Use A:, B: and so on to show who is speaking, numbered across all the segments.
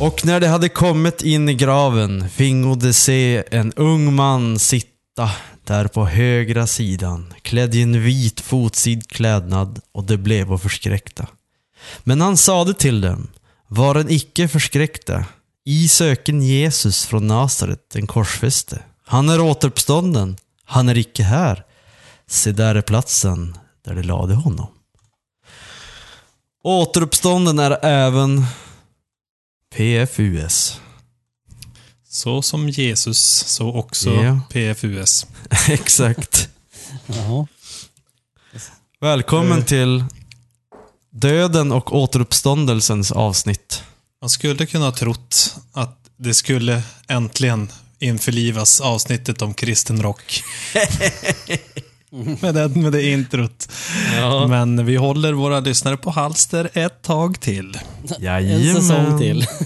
A: Och när de hade kommit in i graven fingo de se en ung man sitta där på högra sidan, klädd i en vit fotsid klädnad och de blev förskräckta. Men han sade till dem, var en icke förskräckta, i söken Jesus från Nasaret, den korsfäste. Han är återuppstånden, han är icke här. Se där är platsen där de lade honom. Återuppstånden är även PFUS.
B: Så som Jesus, så också
A: Ja.
B: PFUS.
A: Exakt.
C: Jaha.
A: Välkommen till Döden och återuppståndelsens avsnitt.
B: Man skulle kunna ha trott att det skulle äntligen införlivas avsnittet om kristen rock. med, det, med det introt.
A: Ja.
B: Men vi håller våra lyssnare på halster ett tag till.
C: En säsong till.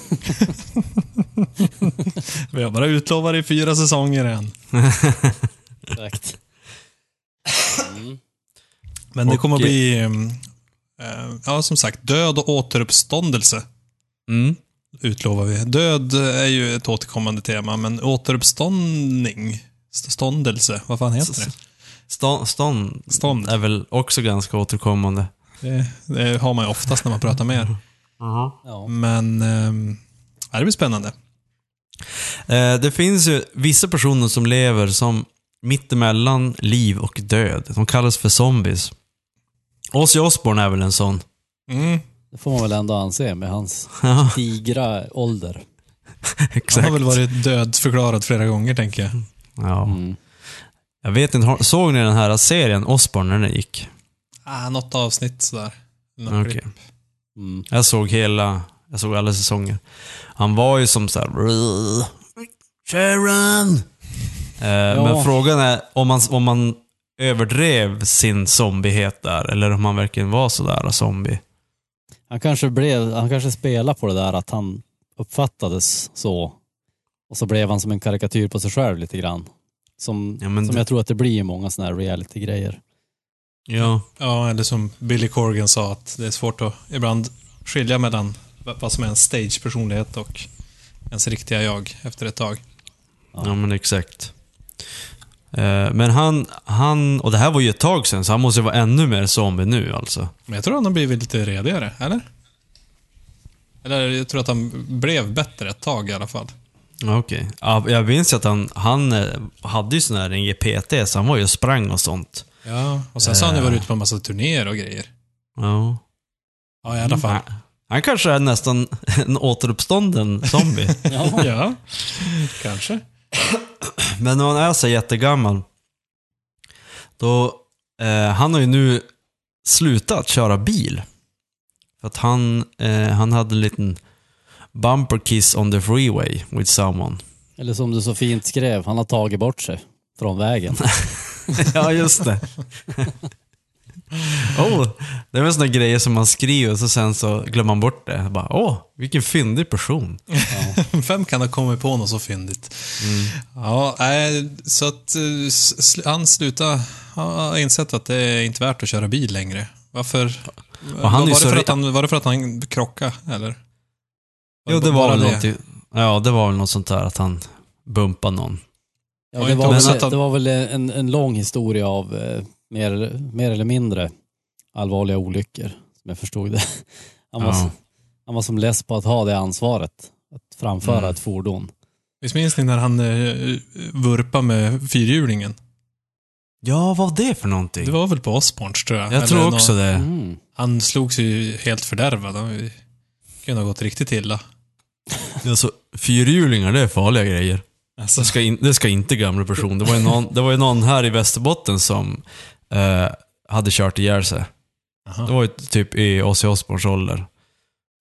B: Vi har bara utlovat i fyra säsonger än.
C: Exakt.
B: Men det kommer att bli, mm, eh, ja som sagt, död och återuppståndelse
A: Mm.
B: Utlovar vi. Död är ju ett återkommande tema, men återuppståndning, ståndelse, vad fan heter det?
A: Stånd, stånd,
B: Stånd.
A: är väl också ganska återkommande.
B: Det, det har man ju oftast när man pratar med er.
C: Ja.
B: Men ja, det blir spännande.
A: Eh, det finns ju vissa personer som lever som mittemellan liv och död. De kallas för zombies. Ozzy Osbourne är väl en sån.
B: Mm.
C: Det får man väl ändå anse med hans
A: Ja,
C: digra ålder.
B: Han
A: exakt.
B: har väl varit dödförklarad flera gånger, tänker jag.
A: Ja.
C: Mm.
A: Jag vet inte, har- såg ni den här serien Osbourne när den gick?
B: Ah, något avsnitt sådär. Något
A: Okej.
B: klipp.
C: Mm.
A: Jag såg hela, jag såg alla säsonger. Han var ju som såhär... Sharon! Eh, Men frågan är om man, om man överdrev sin zombiehet där, eller om han verkligen var sådär zombie.
C: Han kanske blev, han kanske spelade på det där att han uppfattades så. Och så blev han som en karikatyr på sig själv lite grann. Som,
A: Ja,
C: som
A: det-
C: jag tror att det blir i många sådana här reality-grejer.
A: Ja.
B: Ja, eller som Billy Corgan sa, att det är svårt att ibland skilja mellan vad som är en stage-personlighet och ens riktiga jag efter ett tag.
A: Ja, men exakt. Eh, Men han, han, och det här var ju ett tag sedan, så han måste vara ännu mer zombie nu alltså.
B: Men jag tror han har blivit lite redigare, eller? Eller jag tror att han blev bättre ett tag i alla fall.
A: Okej. Ja, jag minns ju att han, han eh, hade ju sån här en GPT, så han var ju och sprang och sånt.
B: Ja, och sen så har han ju
A: Eh.
B: varit ute på en massa turnéer och grejer.
A: Ja.
B: Ja, i alla fall.
A: Han, han kanske är nästan en återuppstånden zombie.
C: Ja.
B: Ja, kanske.
A: Men när man är så jättegammal, då, eh, han har ju nu slutat köra bil. För att han, eh, han hade en liten bumper kiss on the freeway with someone.
C: Eller som du så fint skrev, han har tagit bort sig från vägen.
A: ja, just det. oh, det är väl såna grejer som man skriver och så sen så glömmer man bort det. Bara, åh, vilken fyndig person.
B: Vem kan ha kommit på något så fyndigt? Ja, nej, så att eh, han slutar ha insett att det är inte värt att köra bil längre. Varför?
A: Och han
B: var, det för att han, var det för att han krockade, eller?
A: Jo, det var väl någonting, ja, det var väl något sånt där att han bumpade någon.
C: Ja, det, var väl,
B: han-
C: det var väl en, en lång historia av eh, mer, mer eller mindre allvarliga olyckor, som jag förstod det. Han var,
A: Ja.
C: han var som less på att ha det ansvaret, att framföra
A: Mm.
C: ett fordon.
B: Visst minns ni när han eh, vurpade med fyrhjulingen?
A: Ja, vad var det för någonting?
B: Det var väl på Osborns, tror jag.
A: jag tror
B: Eller
A: också
B: nå-
A: det.
C: Mm.
B: Han slogs ju helt fördärvad. Han kunde ha gått riktigt illa.
A: Alltså, fyrhjulingar, det är farliga grejer.
B: Alltså,
A: Det ska, in, det ska inte gamla person. Det var ju någon, det var ju någon här i Västerbotten som eh, hade kört ihjäl sig.
B: Aha.
A: Det var ju typ i Ozzy Osbournes ålder.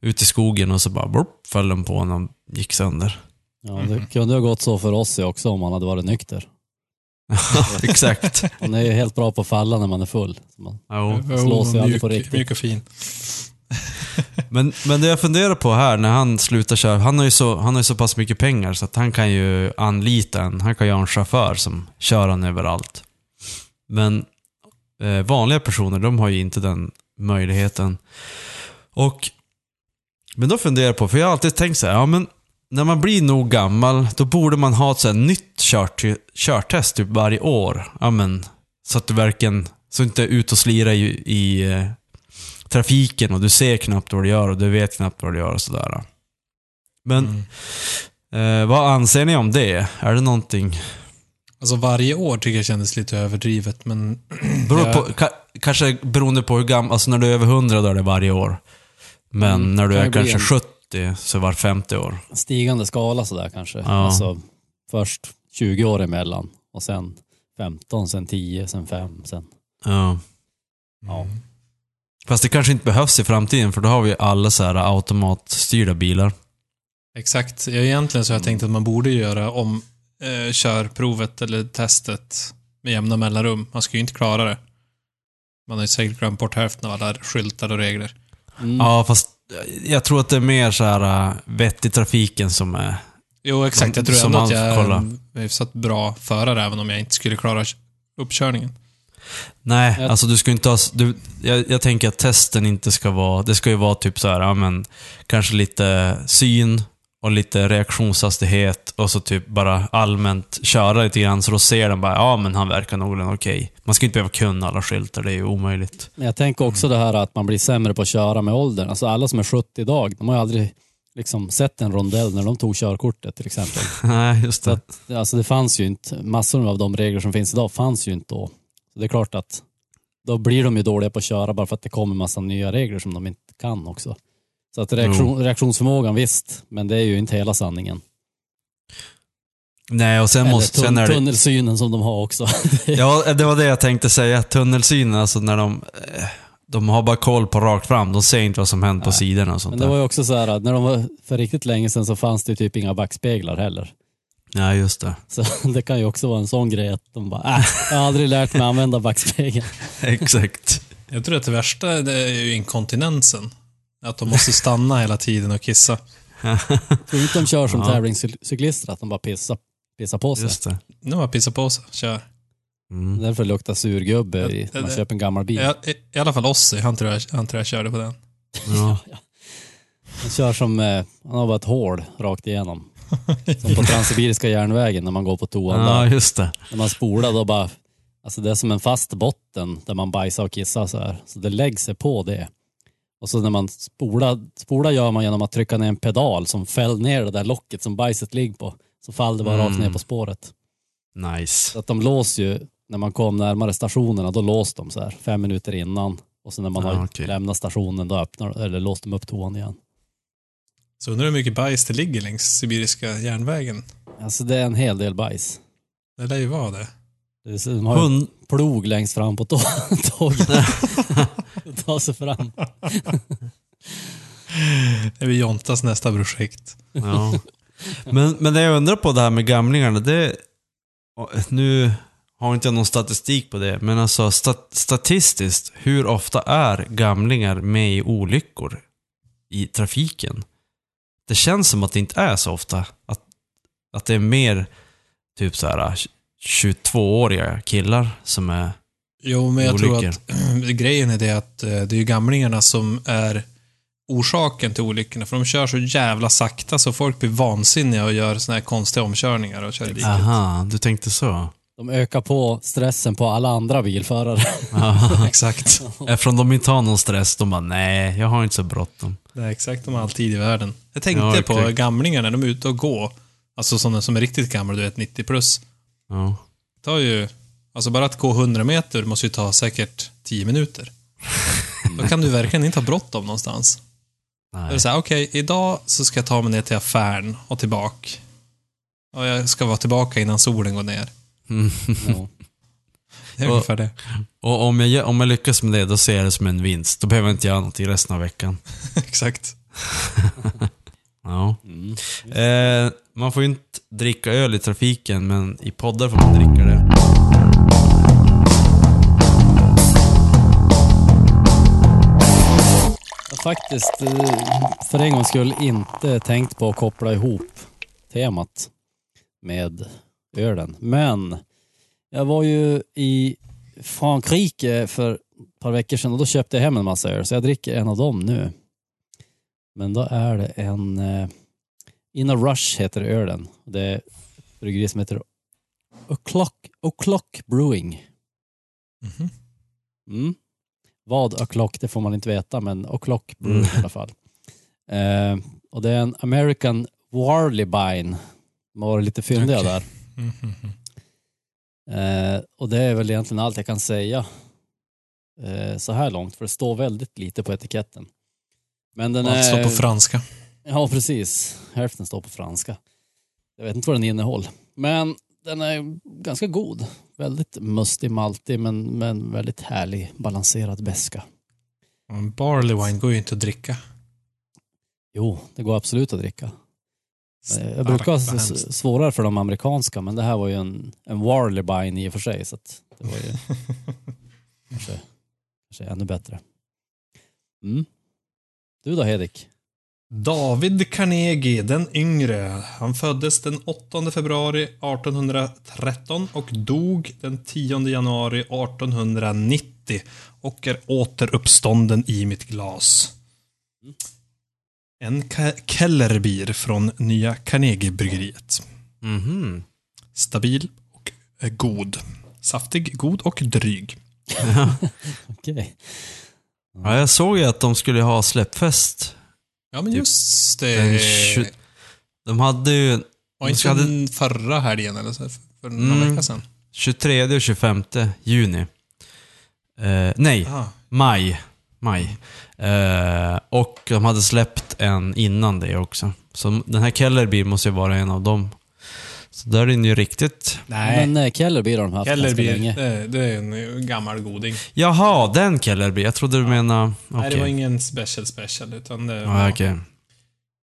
A: Ute i skogen och så bara burp, föll den på honom och gick sönder.
C: Ja, det kunde ha gått så för oss också om han hade varit nykter.
A: Exakt.
C: Han är ju helt bra på att falla när man är full. Så man,
A: Jo.
C: slås ju aldrig på riktigt.
B: mjuk och fin.
A: Men, men det jag funderar på här när han slutar köra, han har, ju så, han har ju så pass mycket pengar så att han kan ju anlita en, han kan ju ha en chaufför som kör han överallt. Men eh, vanliga personer, de har ju inte den möjligheten. Och, men då funderar jag på, för jag har alltid tänkt så här, ja men när man blir nog gammal, då borde man ha ett så nytt kört, körtest typ varje år. Ja, men, så att du verkligen, så inte är ute och slirar i, i eh, trafiken och du ser knappt vad du gör och du vet knappt vad du gör och sådär. Men
B: Mm.
A: eh, vad anser ni om det? Är det någonting?
B: Alltså varje år tycker jag kändes lite överdrivet, men...
A: Beror på, ka, kanske beroende på hur gammal, alltså när du är över 100 då är det varje år. Men
C: Mm,
A: när du är kanske
C: en-
A: 70 så var 50 år.
C: Stigande skala sådär kanske.
A: Ja.
C: Alltså, först 20 år emellan och sen 15, sen 10, sen 5, sen...
A: Ja.
C: Ja.
A: Fast det kanske inte behövs i framtiden för då har vi alla så här automatstyrda bilar.
B: Exakt. Ja, egentligen så har jag tänkt att man borde göra om eh, körprovet eller testet med jämna mellanrum. Man ska ju inte klara det. Man har ju säkert glömt bort hälften av alla skyltar och regler.
C: Mm.
A: Ja, fast jag tror att det är mer så här äh, vett i trafiken som är...
B: Jo, exakt. Jag tror ändå
A: man
B: att jag är en hyfsat bra förare även om jag inte skulle klara uppkörningen.
A: Nej,
C: Jag-
A: alltså du ska inte ha... Du, jag, jag tänker att testen inte ska vara... Det ska ju vara typ så här, ja men kanske lite syn och lite reaktionshastighet och så typ bara allmänt köra lite grann så då ser den bara, ja men han verkar någorlunda okej. Man ska inte behöva kunna alla skyltar, det är ju omöjligt.
C: Jag tänker också det här att man blir sämre på att köra med åldern. Alltså alla som är 70 idag, de har ju aldrig liksom sett en rondell när de tog körkortet till exempel.
A: Nej, just det.
C: att, alltså det fanns ju inte, massor av de regler som finns idag fanns ju inte då. Så det är klart att då blir de ju dåliga på att köra bara för att det kommer massa nya regler som de inte kan också. Så att reaktion, reaktionsförmågan visst, men det är ju inte hela sanningen.
A: Nej, och sen
C: Eller
A: måste... Sen
C: tun,
A: är det,
C: tunnelsynen som de har också.
A: Ja, det var det jag tänkte säga. Tunnelsynen, alltså när de... eh, De har bara koll på rakt fram. De ser inte vad som händer på
C: Nej.
A: sidorna och sånt
C: Men det var
A: där.
C: ju också så här att när de var för riktigt länge sedan så fanns det ju typ inga backspeglar heller.
A: Ja, just det.
C: Så det kan ju också vara en sån grej att de bara, äh, jag har aldrig lärt mig använda backspegeln.
A: Exakt.
B: Jag tror att det värsta det är ju inkontinensen. Att de måste stanna hela tiden och kissa.
C: Tror du inte de kör som
A: Ja.
C: tävlingscyklister, att de bara pissar, pissar på sig?
A: Just det.
B: Nu har jag pissat på sig. Kör.
A: Mm.
C: Därför luktar surgubbe i, när man köper en gammal bil.
B: I, I alla fall Ossi, han tror jag, han tror jag körde på den.
A: Ja.
C: Han kör som, eh, han har bara ett hål rakt igenom. Som på Transsibiriska järnvägen när man går på toan
A: ja,
C: där.
A: just det.
C: När man spolar då bara, alltså det är som en fast botten där man bajsar och kissar så här. Så det lägger sig på det. Och så när man spolar, spolar gör man genom att trycka ner en pedal som fäller ner det där locket som bajset ligger på. Så faller det bara
A: Mm.
C: rakt ner på spåret.
A: Nice.
C: Så att de låser ju, när man kom närmare stationerna, då låste de så här fem minuter innan. Och sen när man
A: Ja,
C: har
A: okej.
C: lämnat stationen, då öppnar, eller låste de upp toan igen.
B: Så undrar hur mycket bajs det ligger längs Sibiriska järnvägen.
C: Alltså det är en hel del bajs.
B: Det lär ju vara det.
C: De har
A: Hund...
C: plog längst fram på tå- tåget. Ta sig fram.
B: Det blir Jontas nästa projekt.
A: Ja. Men, men det jag undrar på det här med gamlingarna, det... Nu har inte jag någon statistik på det, men alltså stat, statistiskt, hur ofta är gamlingar med i olyckor i trafiken? Det känns som att det inte är så ofta. Att, att det är mer typ så här 22-åriga killar som är
B: Jo, men jag tror
A: Olyckor.
B: att grejen är det att eh, det är ju gamlingarna som är orsaken till olyckorna. För de kör så jävla sakta så folk blir vansinniga och gör såna här konstiga omkörningar och kör i diket.
A: Aha, du tänkte så?
C: De ökar på stressen på alla andra bilförare.
A: Aha.
B: Exakt.
A: Eftersom de inte har någon stress, de bara nej, jag har inte så bråttom.
B: Det är exakt de har all tid i världen. Jag tänkte
A: Ja,
B: på
A: exakt.
B: gamlingar när de är ute och går. Alltså sådana som är riktigt gamla, du vet 90 plus.
A: Ja.
B: Det tar ju, alltså bara att gå 100 meter måste ju ta säkert 10 minuter. Då kan du verkligen inte ha bråttom någonstans. Då är
A: Nej.
B: det så här, okej, idag så ska jag ta mig ner till affären och tillbaka. Och jag ska vara tillbaka innan solen går ner.
A: Mm.
C: Ja.
B: Det är ungefär det.
A: Och om jag, om jag lyckas med det, då ser jag det som en vinst. Då behöver jag inte göra något i resten av veckan.
B: Exakt.
A: Ja.
C: Mm.
A: Eh, man får ju inte dricka öl i trafiken, men i poddar får man dricka det.
C: Jag har faktiskt eh, för en gångs skull inte tänkt på att koppla ihop temat med ölen. Men jag var ju i Frankrike för ett par veckor sedan och då köpte jag hem en massa öl så jag dricker en av dem nu. Men då är det en eh, in a Rush heter ölen. Det är ett bryggeri som heter O'Clock, O'Clock Brewing.
B: Mhm.
C: Mm. Vad O'Clock, det får man inte veta, men O'Clock Brewing i alla fall. Eh, och det är en American Warlebine. De varit lite fyndiga
B: Okej.
C: där.
B: Mhm.
C: Eh, och det är väl egentligen allt jag kan säga eh, så här långt, för det står väldigt lite på etiketten. Men den
B: Allt
C: är...
B: står på franska.
C: Ja, precis. Hälften står på franska. Jag vet inte vad den innehåller. Men den är ganska god. Väldigt mustig, maltig, men, men väldigt härlig, balanserad beska.
B: En barley wine går ju inte att dricka.
C: Jo, det går absolut att dricka. Eh, Jag brukar ha svårare för de amerikanska, men det här var ju en, en Warlebine i och för sig, så att det var ju kanske, kanske ännu bättre. Mm. Du då, Hedik?
B: David Carnegie den yngre. Han föddes den 8 februari 1813 och dog den 10 januari 1890 och är återuppstånden i mitt glas. En Kellerbier från nya Carnegie-bryggeriet.
A: Mhm.
B: Stabil och eh, god. Saftig, god och dryg.
C: Okej.
A: Ja, jag såg ju att de skulle ha släppfest.
B: Ja, men just det.
A: Tju- De hade ju
B: Var inte
A: hade-
B: förra helgen eller så? För några
A: Mm.
B: vecka sedan?
A: 23 och 25 juni. Eh, nej,
B: Aha.
A: maj. Maj. Eh, och de hade släppt en innan det också. Så den här Kellerby måste ju vara en av dem. Så där är den ju riktigt...
B: Nej.
C: Men eh, Kellerby har de haft ganska
B: Kellerby,
C: länge.
B: det, det är en gammal goding.
A: Jaha, den Kellerby. Jag trodde du menade... Okej.
B: Nej, det var ingen special special, utan det var...
A: Ja, okej.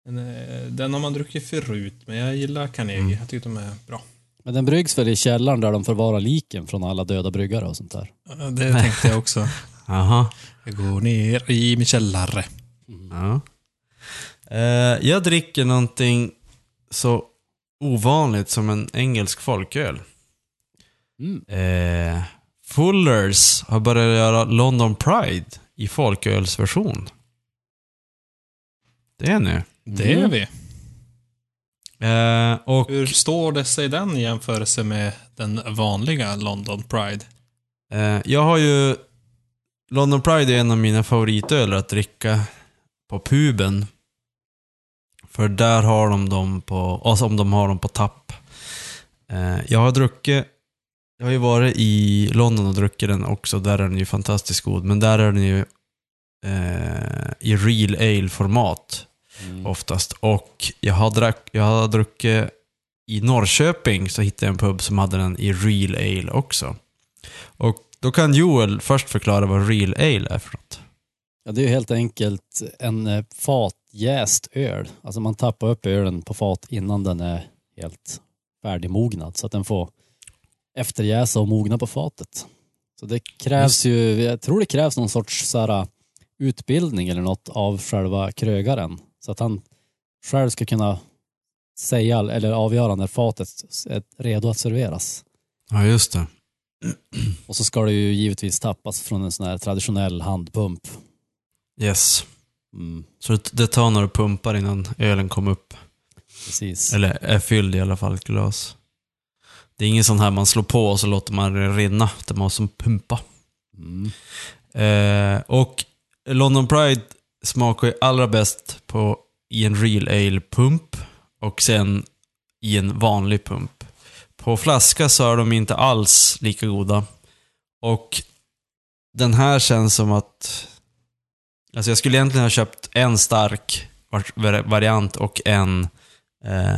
B: en, eh, den har man druckit förut, men jag gillar Carnegie.
A: Mm.
B: Jag tycker de är bra.
C: Men den bryggs väl i källaren där de förvarar liken från alla döda bryggare och sånt där.
B: Det tänkte jag också.
A: Jaha.
B: Jag går ner i min källare.
A: Ja. Eh, jag dricker någonting så ovanligt som en engelsk folköl.
C: Mm.
A: Eh, Fullers har börjat göra London Pride i folkölsversion. Det är nu.
B: Det är
C: Mm.
B: vi.
A: Eh, och
B: Hur står det sig den i jämförelse med den vanliga London Pride?
A: eh, jag har ju... London Pride är en av mina favoritöler att dricka på puben. För där har de dem på... Alltså om de har dem på tapp. Eh, jag har druckit... Jag har ju varit i London och druckit den också. Där är den ju fantastiskt god. Men där är den ju eh, i real ale-format
C: Mm.
A: oftast. Och jag har, drack, jag har druckit i Norrköping så hittade jag en pub som hade den i real ale också. Och då kan Joel först förklara vad real ale är för något.
C: Ja, det är ju helt enkelt en eh, fatjäst öl. Alltså man tappar upp ölen på fat innan den är helt färdigmognad så att den får efterjäsa och mogna på fatet. Så det krävs ju, jag tror det krävs någon sorts så här, utbildning eller något av själva krögaren. Så att han själv ska kunna säga eller avgöra när fatet är redo att serveras.
A: Ja, just det.
C: Och så ska det ju givetvis tappas från en sån här traditionell handpump.
A: Yes.
C: Mm,
A: Så det, det tar några pumpar innan ölen kommer upp.
C: precis.
A: Eller är fylld i alla fall, ett glas. Det är ingen sån här man slår på och så låter man det rinna. Det måste som pumpa.
C: Mm.
A: Eh, och London Pride smakar ju allra bäst på, i en real ale pump och sen i en vanlig pump. På flaska så är de inte alls lika goda. Och den här känns som att... Alltså jag skulle egentligen ha köpt en stark var- variant och en eh,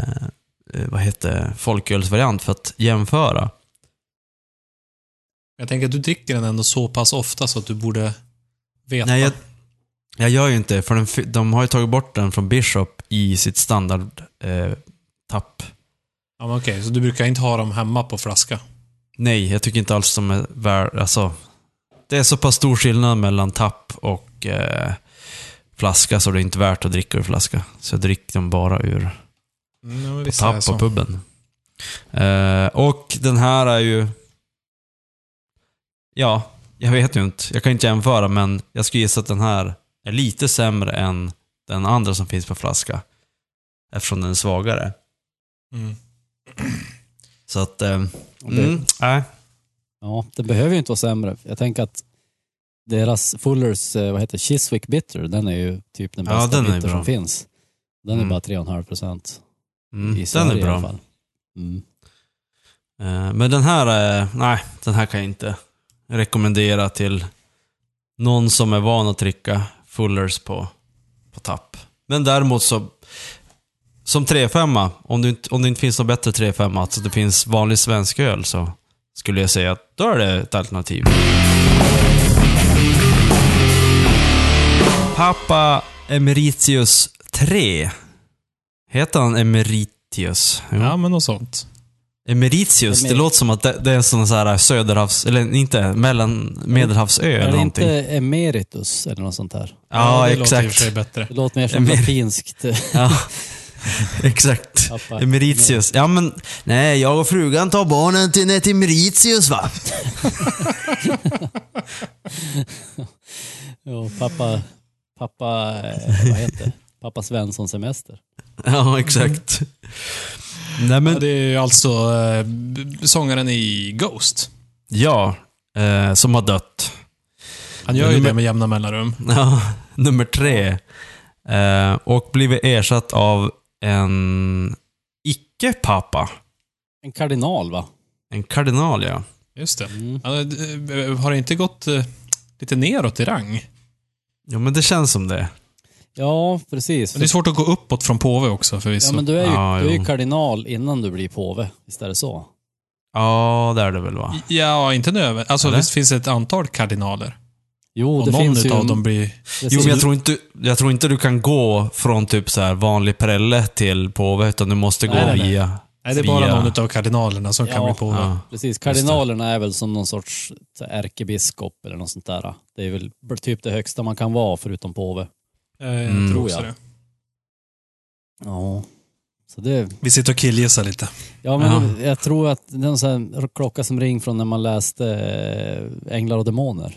A: eh, vad heter folkölsvariant för att jämföra.
B: Jag tänker att du dricker den ändå så pass ofta så att du borde veta.
A: Nej, jag, jag gör ju inte det, för den, de har ju tagit bort den från Bishop i sitt standard eh, tapp.
B: Ja, men okej, så du brukar inte ha dem hemma på flaska?
A: Nej, jag tycker inte alls de är värd, alltså. Det är så pass stor skillnad mellan tapp och eh, flaska så det är inte värt att dricka ur flaska. Så jag dricker dem bara ur
B: Mm, men
A: på tapp på puben. Eh, och den här är ju... Ja, jag vet ju inte. Jag kan inte jämföra, men jag skulle gissa att den här är lite sämre än den andra som finns på flaska. Eftersom den är svagare.
B: Mm.
A: Så att... Eh,
C: Och det-
A: mm, nej.
C: Ja, det behöver ju inte vara sämre. Jag tänker att deras Fullers, eh, vad heter Chiswick Bitter, den är ju typ den
A: Ja,
C: bästa
A: den är
C: bitter
A: bra.
C: som finns. Den
A: Mm.
C: är bara 3,5 procent
A: Mm,
C: i
A: den
C: Sverige
A: är
C: i alla
A: bra.
C: fall. Mm.
A: Eh, Men den här, är- nej, den här kan jag inte rekommendera till någon som är van att dricka Fullers på, på tapp. Men däremot så, som 3-5, om om det inte finns något bättre 3-5, alltså det finns vanlig svensk öl, så skulle jag säga att då är det ett alternativ. Pappa Emeritius 3. Heter han Emeritius? Jo.
B: Ja, men något sånt.
A: Emeritius, det låter som att det, det är en sån så här söderhavs, eller inte, mellan medelhavsö eller
C: Är det
A: någonting.
C: inte emeritus eller något sånt där?
A: Ja,
B: det låter i och för sig
A: exakt.
B: bättre.
C: Det låter mer som
A: Emer-
C: latinskt.
A: Ja, exakt.
C: Pappa.
A: Emeritius. Ja men, nej, jag och frugan tar barnen till ett Emeritius va?
C: Ja, pappa, pappa, eh, vad heter? Pappa Svensson semester.
A: Ja, exakt. Nej
B: Ja,
A: men,
B: det är ju alltså eh, sångaren i Ghost.
A: ja, eh, som har dött.
B: Han gör ju
A: de-
B: det med jämna mellanrum.
A: Ja, nummer tre. Eh, och blivit ersatt av en icke-pappa.
C: En kardinal va?
A: En kardinal ja.
B: Just det.
C: Mm.
B: Eh, Har det inte gått eh, lite neråt i rang?
A: Jo men det känns som det.
C: Ja, precis.
B: Men det är svårt att gå uppåt från påve också förvisso.
C: Ja, men du är ju,
A: Ja,
C: du är ju kardinal innan du blir påve. Visst är det så?
A: Ja, det är det väl va?
B: Ja, inte nödvändigt. Alltså,
A: Eller?
B: det finns ett antal kardinaler.
C: Jo,
B: Och
C: det
B: någon
C: finns ju...
B: dem blir...
A: Jo, men jag tror, inte, jag tror inte du kan gå från typ så här vanlig prelle till påve, utan du måste gå
C: Nej, nej, nej.
A: via...
B: Nej, det är bara någon utav kardinalerna som kan
C: Ja.
B: bli påve.
A: Ja.
C: Precis, kardinalerna är väl som någon sorts så här, ärkebiskop eller något sånt där. Det är väl typ det högsta man kan vara förutom påve.
B: Eh, Jag
A: Mm.
B: tror
C: jag.
B: det.
C: Ja. Så det,
B: Vi sitter och killgissar lite.
C: ja men
A: Ja.
C: jag tror att det är en sån här klocka som ring från när man läste eh, Änglar och Demoner.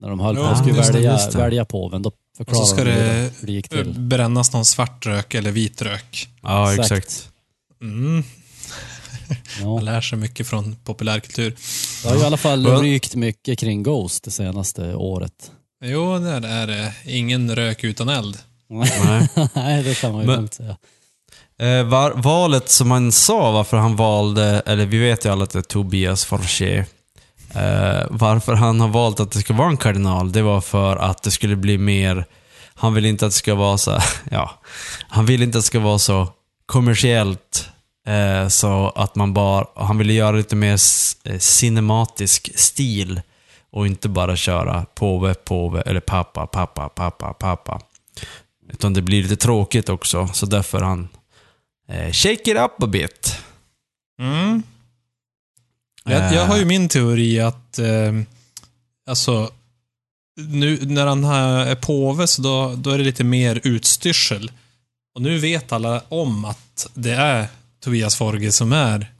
C: När de höll på
B: Ja,
C: att skulle
A: just det,
C: välja,
A: just det.
C: välja påven. Då
B: Och så
C: förklarade
B: ska
C: de hur
B: det
C: det, hur det gick till.
B: brännas någon svart rök eller vit rök.
A: Ja,
C: Exakt.
B: Mm.
C: Ja.
B: Man lär sig mycket från populärkultur.
C: Det har ju i alla fall
A: Ja.
C: rykt mycket kring Ghost det senaste året.
B: Jo, det är det. Ingen rök utan eld.
A: Nej.
C: Nej, det kan man ju
A: Men-
C: lugnt säga.
A: Eh, var, valet som han sa varför han valde, eller vi vet ju alla att det är Tobias Forché. Eh, varför han har valt att det ska vara en kardinal, det var för att det skulle bli mer... Han vill inte att det ska vara så... Ja. Han vill inte att det ska vara så kommersiellt. Eh, så att man bara... Han ville göra lite mer eh, cinematisk stil. Och inte bara köra påve, påve, eller pappa, pappa, pappa, pappa. Utan det blir lite tråkigt också, så därför han eh, shake it up a bit.
B: Mm. Jag, jag har ju min teori att eh, alltså nu när han är påve så då, då är det lite mer utstyrsel. Och nu vet alla om att det är Tobias Forge som är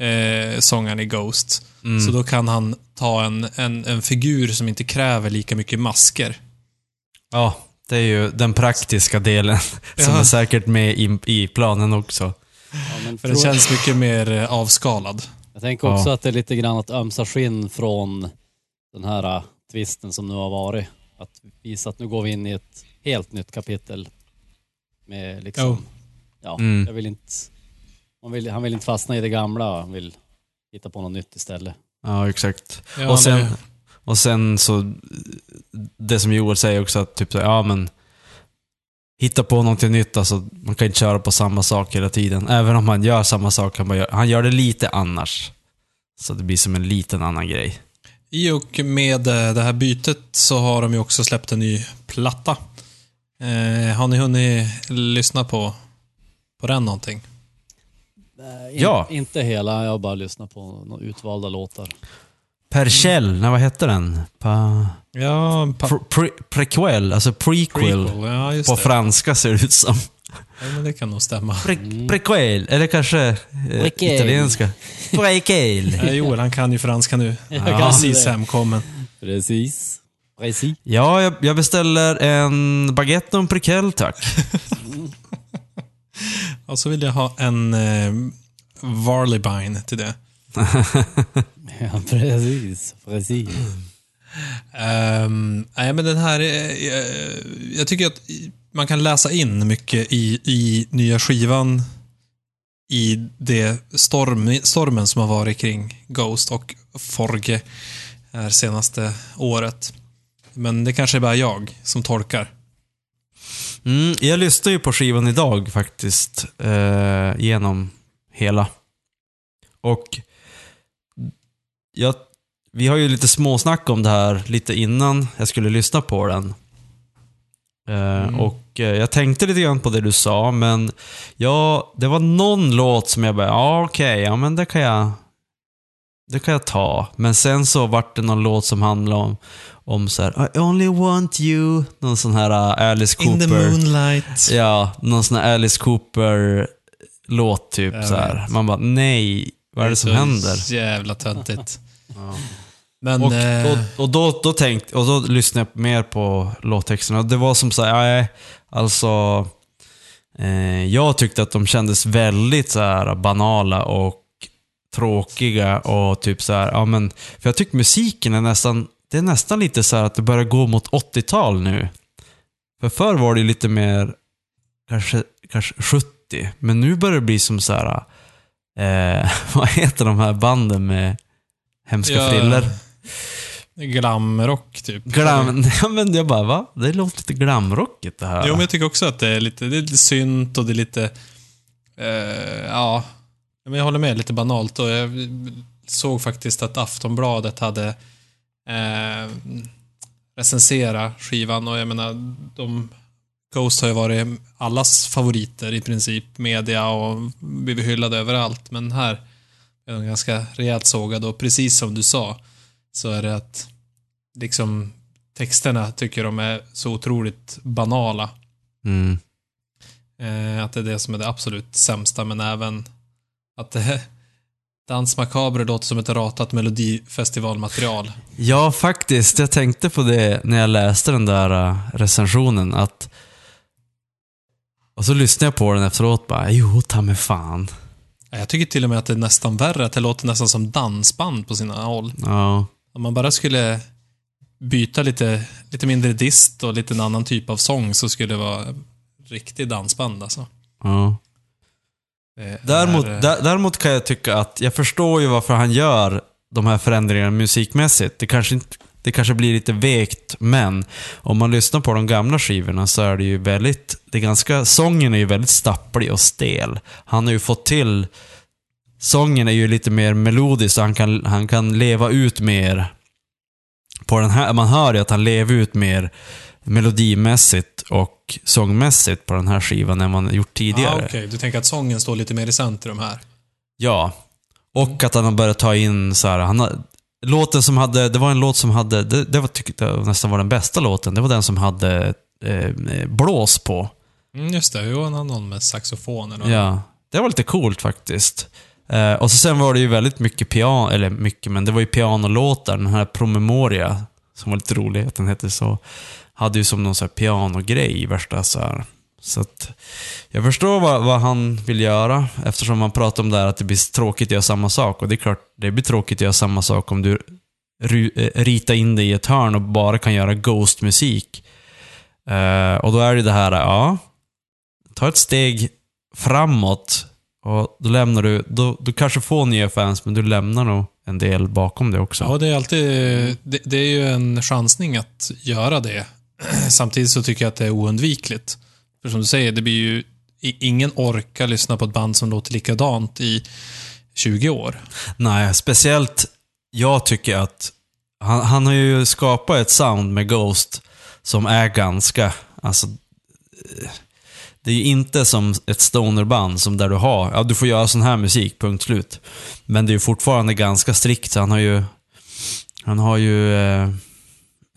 B: eh, sångaren i Ghost.
A: Mm.
B: Så då kan han ta en, en, en figur som inte kräver lika mycket masker.
A: Ja, det är ju den praktiska delen som
B: Ja.
A: är säkert med i, i planen också.
C: Ja, men
B: För det
C: tror-
B: känns mycket mer eh, avskalad.
C: Jag tänker också
A: Ja.
C: att det är lite grann att ömsa skinn från den här uh, tvisten som nu har varit. Att visa att nu går vi in i ett helt nytt kapitel. Med liksom,
B: Jo.
C: ja,
A: Mm.
C: jag vill inte, vill, han vill inte fastna i det gamla, han vill hitta på något nytt istället.
A: Ja, exakt.
B: Ja,
A: och, sen, och sen så, det som Joel säger också att typ så, ja men Hitta på någonting nytt, alltså man kan inte köra på samma sak hela tiden. Även om man gör samma sak, han, gör, han gör det lite annars. Så det blir som en liten annan grej.
B: I och med eh, det här bytet så har de ju också släppt en ny platta. Eh, har ni hunnit lyssna på, på den någonting?
C: Eh, in,
A: Ja.
C: Inte hela, jag har bara lyssnat på några utvalda låtar.
A: Perchell, nej vad hette den? Pa,
B: Ja, pa-
A: pre, pre, prequel, alltså prequel.
B: prequel. Ja, just
A: På
B: det.
A: franska ser det ut som.
B: Ja, men det kan nog stämma.
A: Pre, prequel, eller kanske eh, italienska. Prequel.
B: Ja, Joel, han kan ju franska nu.
C: Ja.
B: Precis hemkommen.
C: Precis. Precis.
A: Ja, jag, jag beställer en baguette och en prequel tack.
B: Och så vill jag ha en eh, Varleybein till det.
C: Ja, precis. Precis.
B: Ehm, nej, men den här... eh, eh, jag tycker att man kan läsa in mycket i, i nya skivan i det storm, stormen som har varit kring Ghost och Forge här senaste året. Men det kanske är bara jag som tolkar.
A: Mm, jag lyssnade ju på skivan idag faktiskt, eh, genom hela. Och jag, vi har ju lite småsnack om det här lite innan jag skulle lyssna på den. Eh,
B: Mm.
A: Och eh, jag tänkte lite grann på det du sa, men ja, det var någon låt som jag bara, ja okej, ja men det kan jag det kan jag ta. Men sen så vart det någon låt som handlade om, om så här, I only want you, någon sån här uh, Alice Cooper.
B: In the moonlight.
A: Ja, någon sån här Alice Cooper-låt typ.
B: Jag
A: Så här. Man bara, nej, vad är det som
B: så
A: händer?
B: jävla töntigt.
A: Ja.
B: Men...
A: Och,
B: eh,
A: och, och, då, då tänkte, och då lyssnade jag mer på låttexterna. Det var som så här, nej, alltså... Eh, jag tyckte att de kändes väldigt så här banala och tråkiga och typ så här, ja men... För jag tycker musiken är nästan, det är nästan lite så här att det börjar gå mot 80-tal nu. För förr var det lite mer, kanske, kanske 70. Men nu börjar det bli som så här, eh, vad heter de här banden med hemska
B: Ja,
A: friller?
B: Glamrock, typ.
A: Glam, ja, men jag bara, va? Det låter lite glamrockigt det här.
B: Jo, men jag tycker också att det är lite, det är lite synt och det är lite... Eh, ja, men jag håller med, lite banalt. Och jag såg faktiskt att Aftonbladet hade eh, recenserat skivan och jag menar, de... Ghost har ju varit allas favoriter i princip, media och blivit hyllade överallt. Men här är de ganska rejält sågade och precis som du sa så är det att liksom texterna tycker de är så otroligt banala.
A: Mm.
B: Eh, att det är det som är det absolut sämsta, men även att det Dans Macabre låter som ett ratat melodifestivalmaterial.
A: Ja, faktiskt. Jag tänkte på det när jag läste den där uh, recensionen. att Och så lyssnade jag på den efteråt bara, jo, ta mig fan.
B: Jag tycker till och med att det är nästan värre, att det låter nästan som dansband på sina håll.
A: Ja.
B: Om man bara skulle byta lite, lite mindre dist och lite en annan typ av sång så skulle det vara riktig dansband alltså.
A: ja.
B: Det
A: Däremot,
B: är, eh,
A: dä- däremot kan jag tycka att jag förstår ju varför han gör de här förändringarna musikmässigt. Det kanske, inte, det kanske blir lite vekt, men om man lyssnar på de gamla skivorna så är det ju väldigt, det är ganska, sången är ju väldigt stapplig och stel. Han har ju fått till, sången är ju lite mer melodisk så han kan, han kan leva ut mer på den här, man hör ju att han lever ut mer melodimässigt och sångmässigt på den här skivan än man gjort tidigare.
B: Ah, Okej, du tänker att sången står lite mer i centrum här?
A: Ja. Och att han har börjat ta in så här, han har, låten som hade, det var en låt som hade, det, det var, tyckte jag nästan var den bästa låten, det var den som hade eh, blås på.
B: Mm, just det, jo, han har någon med saxofoner. och-
A: Ja. Det var lite coolt faktiskt. Eh, och så sen var det ju väldigt mycket piano, eller mycket, men det var ju pianolåtar, den här Promemoria, som var lite rolig att den hette så, hade ju som någon så här pianogrej i värsta så här. Så att jag förstår vad, vad han vill göra eftersom man pratar om det här att det blir tråkigt att göra samma sak. Och det är klart, det blir tråkigt att göra samma sak om du ru, eh, ritar in dig i ett hörn och bara kan göra Ghost-musik. Eh, och då är det det här, ja, ta ett steg framåt och då lämnar du, då, du kanske får nya fans men du lämnar nog en del bakom det också.
B: Ja, det är alltid... Det, det är ju en chansning att göra det. Samtidigt så tycker jag att det är oundvikligt. För som du säger, det blir ju... Ingen orkar lyssna på ett band som låter likadant i 20 år.
A: Nej, speciellt jag tycker att han, han har ju skapat ett sound med Ghost som är ganska, alltså eh, det är ju inte som ett stonerband som där du har, ja du får göra sån här musik, punkt slut. Men det är ju fortfarande ganska strikt, han har ju Han har ju... Eh,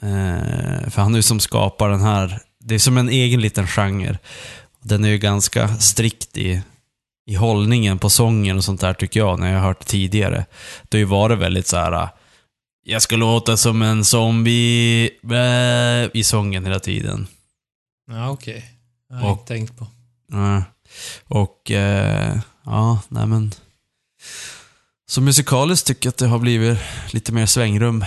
A: eh, för han är ju som skapar den här... Det är som en egen liten genre. Den är ju ganska strikt i, i hållningen på sången och sånt där tycker jag, när jag har hört tidigare. Det har ju varit väldigt så här. Jag ska låta som en zombie i sången hela tiden.
B: Ja, okej. Har jag
A: Och-
B: inte tänkt på.
A: Och eh, ja, nej men. Så musikaliskt tycker jag att det har blivit lite mer svängrum.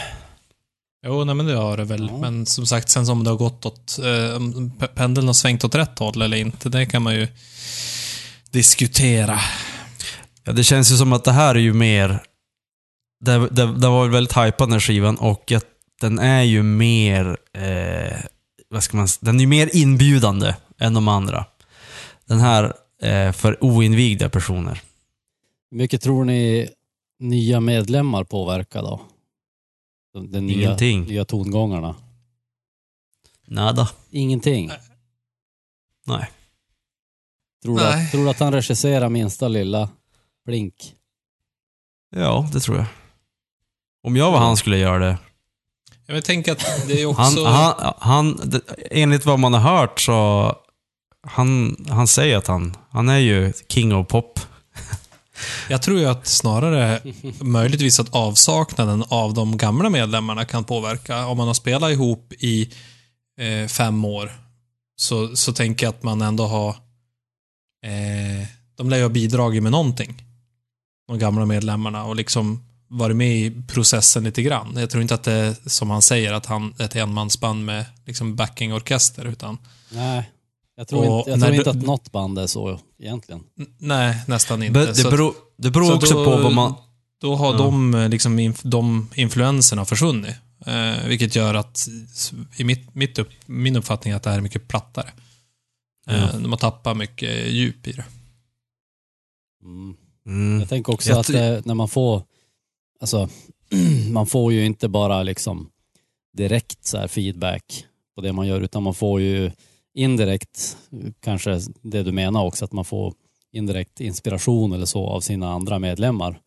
B: Jo, nej men det har det väl.
C: Ja.
B: Men som sagt, sen som det har gått åt... Eh, pendeln har svängt åt rätt håll eller inte, det kan man ju diskutera.
A: Ja, det känns ju som att det här är ju mer... Det, det, det var väl väldigt hypad den här skivan och att den är ju mer... Eh, vad ska man Den är ju mer inbjudande än de andra. Den här eh, för oinvigda personer.
C: Hur mycket tror ni nya medlemmar påverkar då? De, de nya,
A: Ingenting.
C: nya tongångarna?
A: Nada.
C: Ingenting?
A: Nej.
C: Tror du,
B: Nej.
C: att, tror du att han regisserar minsta lilla blink?
A: Ja, det tror jag. Om jag var han skulle jag göra det.
B: Jag tänker att det är också...
A: Han, han, han, det- enligt vad man har hört så... Han, han säger att han, han är ju king of pop.
B: Jag tror ju att snarare möjligtvis att avsaknaden av de gamla medlemmarna kan påverka. Om man har spelat ihop i eh, fem år så, så tänker jag att man ändå har... Eh, de lär ju ha bidragit med någonting. De gamla medlemmarna och liksom varit med i processen lite grann. Jag tror inte att det är som han säger att han är ett enmansband med liksom backingorkester utan
C: Nej. Jag tror,
B: Och
C: inte, jag tror
B: du-
C: inte att något band är så egentligen.
B: nej, nästan inte.
A: Det, det, beror, det beror
B: Så
A: också
B: då-
A: på vad man...
B: Då har
A: Ja.
B: de, eh, liksom, inf de influenserna försvunnit. Eh, vilket gör att, i mitt, mitt upp, min uppfattning, att det här är mycket plattare. Eh,
A: Ja.
B: De har tappat mycket djup i det.
C: Mm.
A: Mm.
C: Jag tänker också
A: Jag
C: att
A: tror-
C: eh, när man får, alltså, man får ju inte bara liksom direkt så här feedback på det man gör, utan man får ju indirekt, kanske det du menar också, att man får indirekt inspiration eller så av sina andra medlemmar.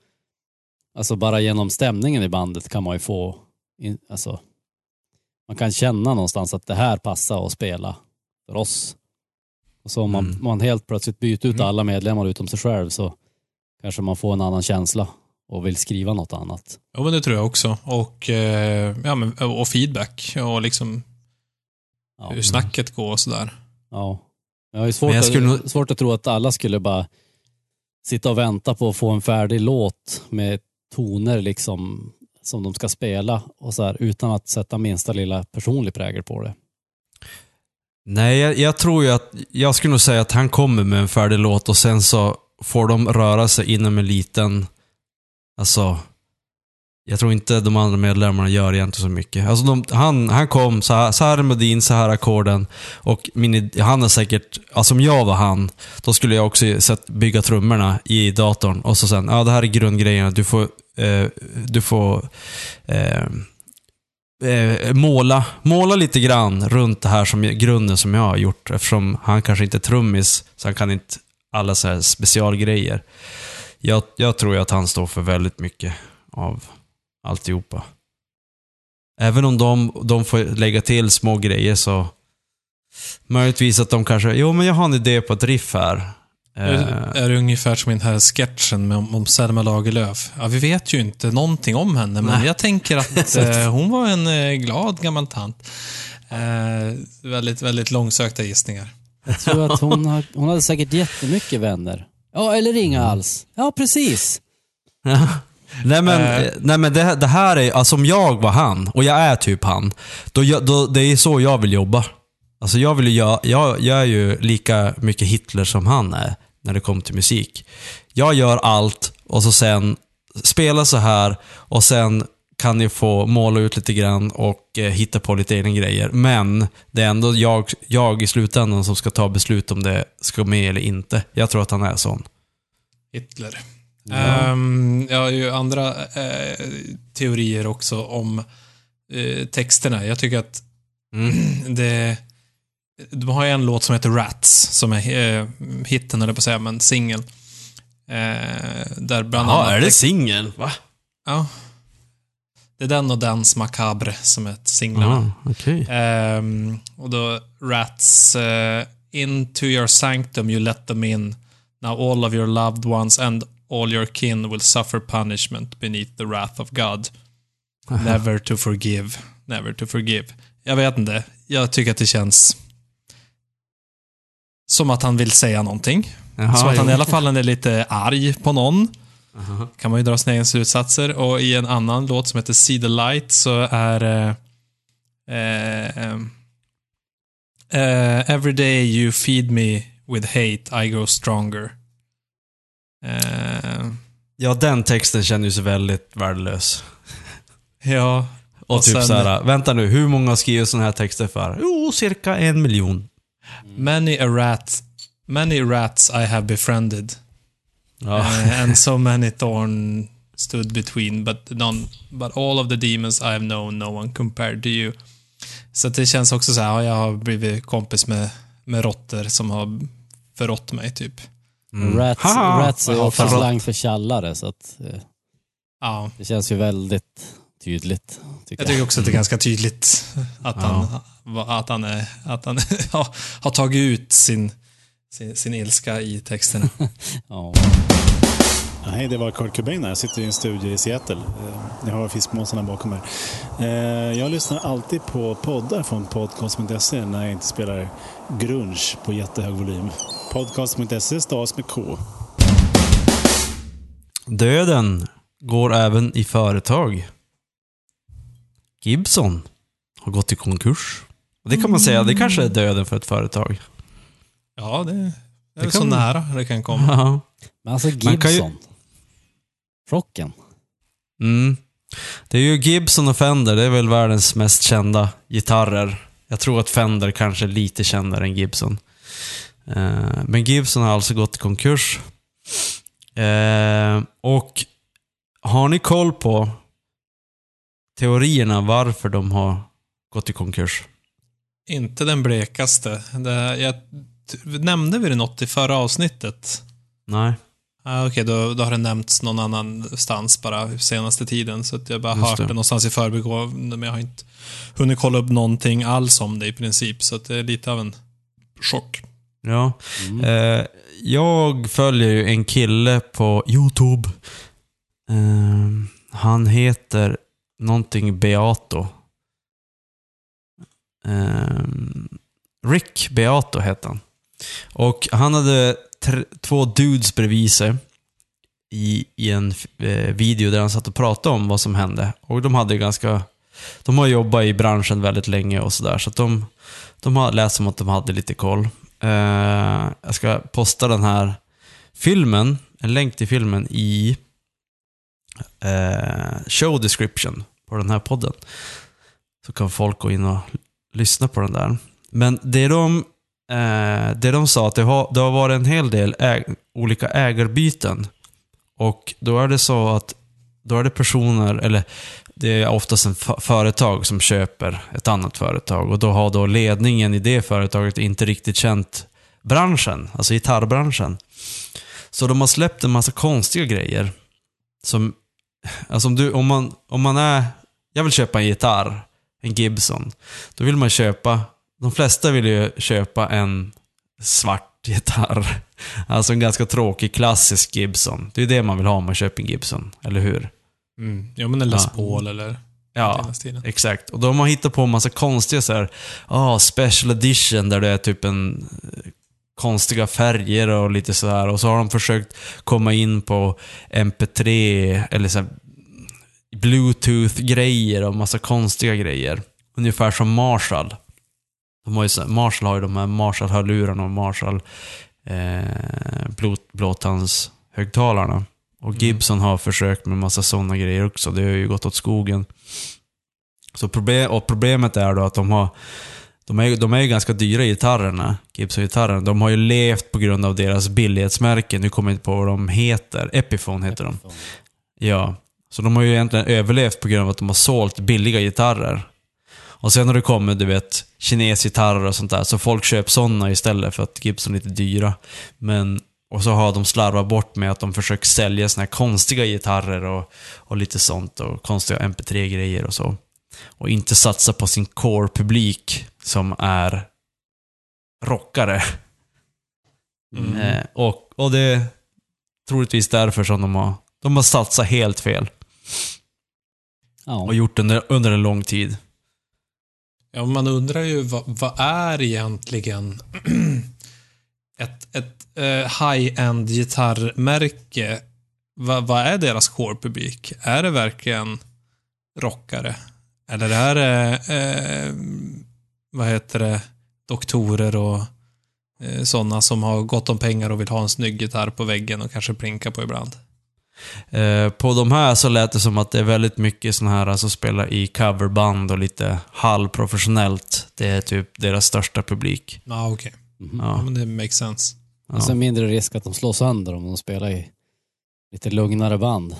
C: Alltså bara genom stämningen i bandet kan man ju få, in, alltså, man kan känna någonstans att det här passar att spela för oss. Och så om man,
A: Mm.
C: man helt plötsligt byter ut
B: Mm.
C: alla medlemmar utom sig själv så kanske man får en annan känsla och vill skriva något annat.
B: Jo, men det tror jag också. Och, eh, ja, men, och feedback och liksom
C: Ja.
B: hur snacket går och sådär.
C: ja. Jag har ju svårt,
A: Men jag skulle
C: att, svårt att tro att alla skulle bara sitta och vänta på att få en färdig låt med toner liksom som de ska spela och så här, utan att sätta minsta lilla personlig prägel på det.
A: Nej, jag, jag tror ju att... Jag skulle nog säga att han kommer med en färdig låt och sen så får de röra sig inom en liten... Alltså... Jag tror inte de andra medlemmarna gör egentligen så mycket. Alltså de, han, han kom, så här, så här är melodin, så här är ackorden. Och min, han har säkert, alltså om jag var han, då skulle jag också sett bygga trummorna i datorn. Och så sen, ja det här är grundgrejerna. Du får, eh, du får eh, eh, måla, måla lite grann runt det här som grunden som jag har gjort. Eftersom han kanske inte är trummis, så han kan inte alla så här specialgrejer. Jag, jag tror ju att han står för väldigt mycket av alltihopa. Även om de, de får lägga till små grejer så möjligtvis att de kanske, jo men jag har en idé på ett riff här. Eh,
B: är det ungefär som i den här sketchen med, om, om Selma Lagerlöf. Ja, vi vet ju inte någonting om henne, men
A: Nej.
B: jag tänker att eh, hon var en eh, glad gammal tant. Eh, väldigt, väldigt långsökta gissningar.
C: Jag tror att hon, har, hon hade säkert jättemycket vänner. Ja, eller inga alls. Ja, precis.
A: Nej men,
B: Eh.
A: nej, men det, det här är, alltså om jag var han, och jag är typ han, då, då, det är så jag vill jobba. Alltså jag vill ju, jag, jag, jag är ju lika mycket Hitler som han är när det kommer till musik. Jag gör allt och så sen spela så här och sen kan ni få måla ut lite grann och eh, hitta på lite egna grejer. Men det är ändå jag, jag i slutändan som ska ta beslut om det ska med eller inte. Jag tror att han är sån.
B: Hitler.
C: Ja.
B: Ehm, jag har ju andra eh, teorier också om eh, texterna. Jag tycker att
A: Mm.
B: det... De har ju en låt som heter Rats, som är eh, hitten, eller på att säga, men singel. Eh, där bland
A: Jaha,
B: annat...
A: är det singel? Va?
B: Ja. Det är den och Dance Macabre som är singlarna.
A: Ah, okej.
B: Ehm, och då Rats, eh, Into your sanctum you let them in. Now all of your loved ones and all your kin will suffer punishment beneath the wrath of God. Never to forgive. Never to forgive. Jag vet inte. Jag tycker att det känns som att han vill säga någonting.
A: Jaha,
B: som att han i alla fall är lite arg på någon.
A: Aha.
B: Kan man ju dra sina egna slutsatser. Och i en annan låt som heter See the Light så är eh, eh, eh, Every day you feed me with hate I grow stronger. Eh,
A: Ja, den texten kändes ju väldigt värdelös.
B: ja,
A: Och,
B: Och
A: typ
B: sen-
A: såhär, vänta nu, hur många har skrivit sådana här texter för? Jo, cirka en miljon.
B: many a rat, many rats I have befriended.
A: Ja.
B: Eh, and so many thorn stood between, but none, but all of the demons I have known, no one compared to you. Så det känns också så här, ja, jag har blivit kompis med, med råttor som har förrått mig, typ.
A: Mm.
C: Rats,
A: Haha,
C: rats är också slang för tjallare, så att eh,
B: Ja.
C: det känns ju väldigt tydligt. Tycker
B: Jag tycker också att det är ganska tydligt att han, att han, är, att han ja, har tagit ut sin, sin, sin ilska i texterna.
C: Ja.
D: Hej, det var Kurt Cobain här. Jag sitter i en studio i Seattle. Eh, Ni har fiskmåsarna bakom er. Eh, Jag lyssnar alltid på poddar från podcast.se när jag inte spelar grunge på jättehög volym. Podcast.se stavas med K.
A: Döden går även i företag. Gibson har gått i konkurs. Och det kan man säga, det kanske är döden för ett företag.
B: Ja, det, det är
A: Det
B: väl så
A: kan-
B: nära det kan komma.
A: Ja.
C: Men alltså
A: Man kan ju-
C: Gibson. Rocken.
A: Mm. Det är ju Gibson och Fender, det är väl världens mest kända gitarrer. Jag tror att Fender kanske är lite kändare än Gibson. Eh, Men Gibson har alltså gått i konkurs. Eh, Och har ni koll på teorierna varför de har gått i konkurs?
B: Inte den blekaste. Det, jag, nämnde vi det något i förra avsnittet?
A: Nej.
B: Ah, Okej, då, då har det nämnts någon annanstans bara senaste tiden. Så att jag bara
A: Just
B: hört
A: det.
B: det. någonstans i förbigående, men jag har inte hunnit kolla upp någonting alls om det i princip. Så att det är lite av en chock.
A: Ja.
C: Mm.
A: Eh, jag följer ju en kille på YouTube. Eh, han heter någonting Beato. Eh, Rick Beato heter han. Och han hade två dudes bredvid sig i, i en eh, video där han satt och pratade om vad som hände. Och de hade ganska... De har jobbat i branschen väldigt länge och sådär, så att de, de har läst som att de hade lite koll. Eh, jag ska posta den här filmen, en länk till filmen i eh, show description på den här podden. Så kan folk gå in och lyssna på den där. Men det de, eh, det de sa att det har, det har varit en hel del äg, olika ägarbyten. Och då är det så att då är det personer, eller det är oftast en företag som köper ett annat företag och då har då ledningen i det företaget inte riktigt känt branschen, alltså gitarrbranschen. Så de har släppt en massa konstiga grejer. Som, alltså om, du, om, man, om man är, jag vill köpa en gitarr, en Gibson. Då vill man köpa, de flesta vill ju köpa en svart gitarr. Alltså en ganska tråkig klassisk Gibson. Det är det man vill ha om man köper en Gibson, eller hur?
B: Mm. Ja, men en Les
A: Ja.
B: Paul eller
A: Ja,
B: den stilen.
A: exakt. Och de har hittat på en massa konstiga så här, ah, special edition där det är typ en eh, konstiga färger och lite så här. Och så har de försökt komma in på MP3 eller så Bluetooth-grejer och massa konstiga grejer. Ungefär som Marshall. De har ju, Marshall har ju de här Marshall-hörlurarna och Marshall eh, blå- blåtandshögtalarna. Och Gibson har försökt med massa sådana grejer också. Det har ju gått åt skogen. Så problem, och problemet är då att de har de är, de är ju ganska dyra gitarrerna, Gibson-gitarrerna. De har ju levt på grund av deras billighetsmärken. Nu kommer jag inte på vad de heter. Epiphone heter de. Ja. Så de har ju egentligen överlevt på grund av att de har sålt billiga gitarrer. Och sen har det kommit, du vet, kinesgitarrer och sånt där. Så folk köper sådana istället för att Gibson är lite dyra. Men Och så har de slarvat bort med att de försöker sälja såna här konstiga gitarrer och, och lite sånt och konstiga MP3-grejer och så. Och inte satsa på sin core-publik som är rockare.
B: Mm.
A: Eh, och, och det är troligtvis därför som de har, de har satsat helt fel.
C: Ja.
A: Och gjort det under, under en lång tid.
B: Ja, man undrar ju vad, vad är egentligen ett, ett eh, high-end gitarrmärke? Vad, vad är deras core-publik? Är det verkligen rockare? Eller är det, eh, vad heter det, doktorer och eh, sådana som har gott om pengar och vill ha en snygg gitarr på väggen och kanske plinka på ibland?
A: Eh, på de här så lät det som att det är väldigt mycket såna här som spelar i coverband och lite halvprofessionellt. Det är typ deras största publik.
B: Ja, okej.
C: Mhm.
B: Ja,
A: Ja.
B: men det makes sense.
C: Och sen mindre risk att de slår sönder om de spelar i lite lugnare band.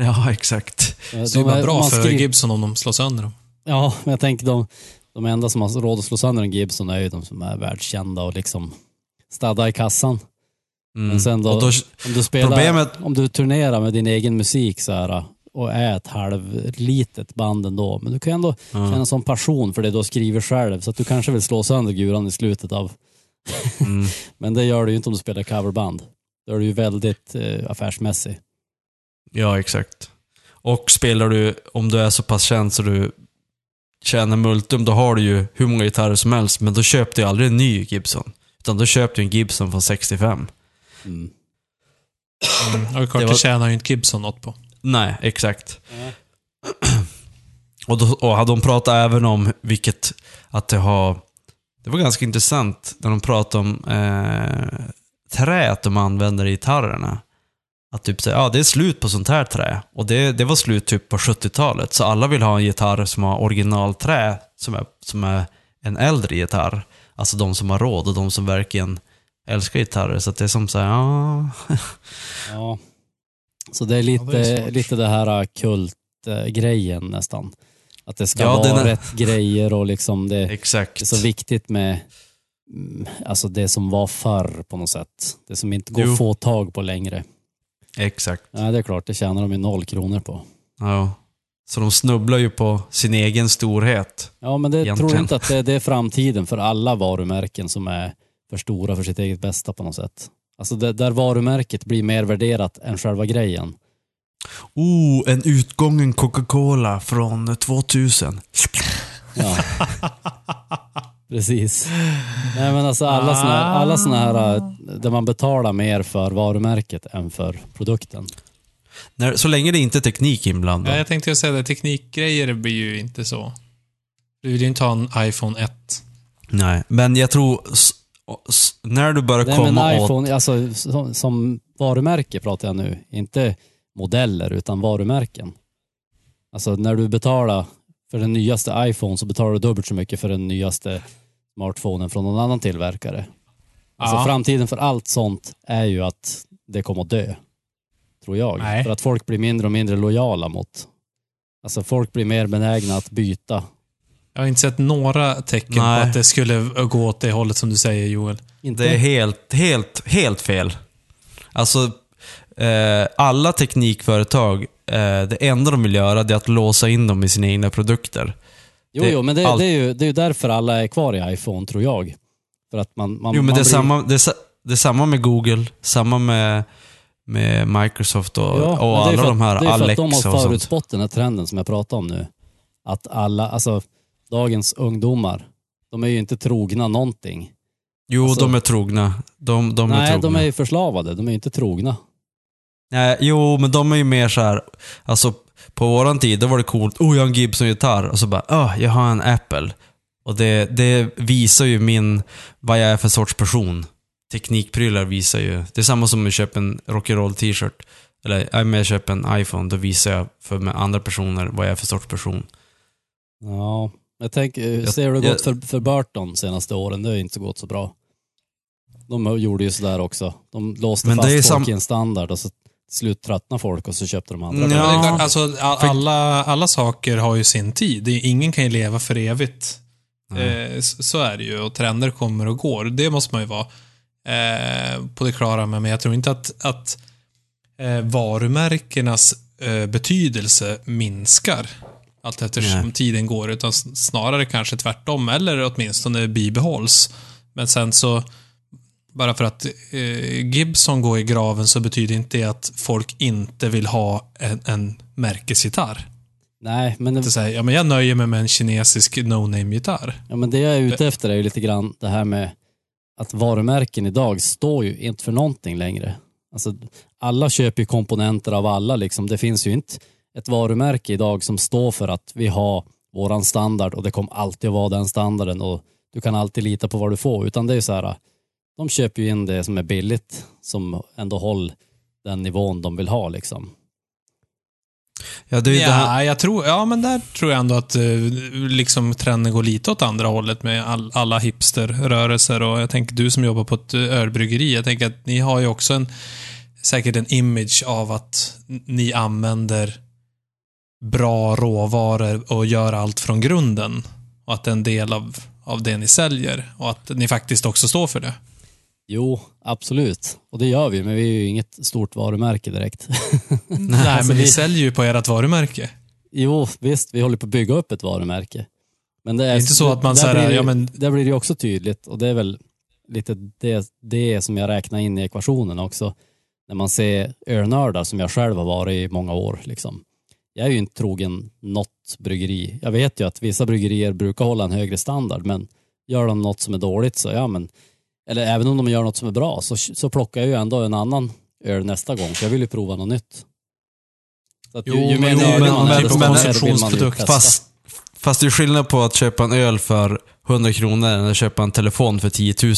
A: ja, exakt.
B: Så det är bara bra för
C: skriver-
B: Gibson om de slår sönder dem.
C: Ja, men jag tänker de, de enda som har råd att slå sönder en Gibson är ju de som är världskända och liksom stadda i kassan.
A: Mm.
C: Men sen då,
A: då
C: om du spelar,
A: problemet-
C: om du turnerar med din egen musik så här och är ett halvlitet band ändå, men du kan ändå
A: ja,
C: känna sån passion för det du har skrivit själv så att du kanske vill slå sönder guran i slutet av,
A: mm,
C: men det gör du ju inte om du spelar coverband. Då är du ju väldigt eh, affärsmässig.
A: ja, exakt. Och spelar du, om du är så pass känd så du tjänar multum, då har du ju hur många gitarrer som helst, men då köper du aldrig en ny Gibson. Utan då köper du en Gibson från 65.
C: Mm.
B: Mm. Och klart,
A: Det
B: det,
A: var-
B: tjänar ju inte Gibson något på.
A: Nej, exakt. Och, då, och de pratade även om vilket, att det har, det var ganska intressant när de pratade om eh, träet de använder i gitarrerna. Att typ säga, ja det är slut på sånt här trä. Och det, det var slut typ på 70-talet. Så alla vill ha en gitarr som har originalträ, som är, som är en äldre gitarr. Alltså de som har råd och de som verkligen älskar gitarrer. Så att det är som så här, ja...
C: Ja. Så det är lite,
B: Ja, det är svårt.
C: lite det här kultgrejen nästan. Att det ska
A: Ja,
C: vara
A: den är-
C: rätt grejer och liksom det,
A: Exakt.
C: det är så viktigt med mm, alltså det som var förr på något sätt. Det som inte går
A: Jo.
C: att få tag på längre.
A: Exakt.
C: Ja, det är klart, det tjänar de ju noll kronor på.
A: Ja. Så de snubblar ju på sin egen storhet.
C: Ja, men det
A: Egentligen.
C: tror jag inte att det, det är framtiden för alla varumärken som är för stora för sitt eget bästa på något sätt. Alltså det, där varumärket blir mer värderat än själva grejen.
A: Oh, en utgången Coca-Cola från 2000.
C: Ja. Precis. Nej men alltså alla såna, här- alla såna här äh, där man betalar mer för varumärket än för produkten.
A: När, så länge det inte är teknik inblandad.
B: Ja, jag tänkte säga det, teknikgrejer blir ju inte så. Du vill ju inte ha en iPhone 1.
A: Nej, men jag tror när du börjar
C: Nej
A: komma
C: men
A: åt...
C: iPhone, alltså som, som varumärke pratar jag nu. Inte modeller utan varumärken. Alltså när du betalar för den nyaste iPhone så betalar du dubbelt så mycket för den nyaste smartphonen från någon annan tillverkare. Alltså
B: Ja.
C: framtiden för allt sånt är ju att det kommer att dö. Tror jag.
B: Nej.
C: För att folk blir mindre och mindre lojala mot... Alltså folk blir mer benägna att byta.
B: Jag har inte sett några tecken
A: Nej.
B: på att det skulle gå åt det hållet som du säger Joel.
C: Inte,
A: Det är helt, helt, helt fel. Alltså, eh, alla teknikföretag, eh, det enda de vill göra är att låsa in dem i sina egna produkter.
C: jo,
A: det-
C: jo, men det,
A: allt-
C: det, är ju, det är ju därför alla är kvar i iPhone, tror jag. För att man, man,
A: Jo, men
C: man
A: det är,
C: blir-
A: samma, det, är, det är samma med Google, samma med, med Microsoft och,
C: Ja,
A: och alla
C: för
A: de här
C: att, Det är för att
A: Alexa
C: de
A: och
C: har
A: sånt.
C: förutspått den här trenden som jag pratar om nu. Att alla, alltså dagens ungdomar, de är ju inte trogna någonting.
A: Jo,
C: Alltså-
A: de är trogna. De, de är
C: Nej,
A: trogna.
C: de är ju förslavade. De är ju inte trogna.
A: Nej, jo, men de är ju mer så här. alltså på våran tid, då var det coolt. Oh, jag har en Gibson-gitarr. Och så bara, oh, jag har en Apple. Och det, det visar ju min, vad jag är för sorts person. Teknikprylar visar ju, det är samma som om jag köper en rock'n'roll t-shirt. Eller om jag köper en iPhone, då visar jag för andra personer vad jag är för sorts person.
C: Ja, jag tänker, hur ser det
A: jag-
C: gått för, för Burton senaste åren? Det har ju inte så gått så bra. De gjorde ju sådär också. De låste
A: Men det
C: fast folk
A: sam-
C: i en standard och så till slut tröttnade folk och så köpte de andra.
A: Ja.
B: Men det är klart, alltså, alla, alla saker har ju sin tid. Det ingen kan ju leva för evigt. Eh, så är det ju och trender kommer och går. Det måste man ju vara eh, på det klara med, men jag tror inte att, att eh, varumärkenas eh, betydelse minskar allt eftersom
A: Nej.
B: tiden går, utan snarare kanske tvärtom, eller åtminstone bibehålls. Men sen så, bara för att eh, Gibson går i graven så betyder inte det att folk inte vill ha en, en märkesgitarr.
C: Nej, men,
B: Inte säga, ja men jag nöjer mig med en kinesisk no-name-gitarr.
C: ja, men det jag är ute efter är ju lite grann det här med att varumärken idag står ju inte för någonting längre. Alltså, alla köper ju komponenter av alla. Liksom. Det finns ju inte ett varumärke idag som står för att vi har våran standard och det kommer alltid att vara den standarden och du kan alltid lita på vad du får. Utan det är så här, de köper ju in det som är billigt som ändå håller den nivån de vill ha. Liksom.
A: Ja, det är ju
B: Ja,
A: det här,
B: jag tror, ja, men där tror jag ändå att eh, liksom trenden går lite åt andra hållet med all, alla hipsterrörelser och jag tänker du som jobbar på ett eh, ölbryggeri, jag tänker att ni har ju också en säkert en image av att ni använder bra råvaror och gör allt från grunden och att det är en del av, av det ni säljer och att ni faktiskt också står för det.
C: Jo, absolut. Och det gör vi, men vi är ju inget stort varumärke direkt.
B: Nej,
C: alltså
B: men ni
C: vi-
B: säljer ju på ert varumärke.
C: Jo, visst, vi håller på att bygga upp ett varumärke. Men det är,
B: Det är inte så att man här,
C: blir det-
B: ja, men-
C: Där blir det också tydligt och det är väl lite det, det som jag räknar in i ekvationen också. När man ser ölnördar som jag själv har varit i många år. Liksom. Jag är ju inte trogen något bryggeri. Jag vet ju att vissa bryggerier brukar hålla en högre standard, men gör de något som är dåligt så ja men, eller även om de gör något som är bra så, så plockar jag ju ändå en annan öl nästa gång, för jag vill ju prova något nytt. Så att
B: Jo, men-
C: mer nördig
B: men-
C: man är,
B: men-
C: desto
B: men-
C: ju
B: konsumtionsprodukt,
A: fast, fast det är skillnad på att köpa en öl för 100 kronor än att köpa en telefon för 10 000.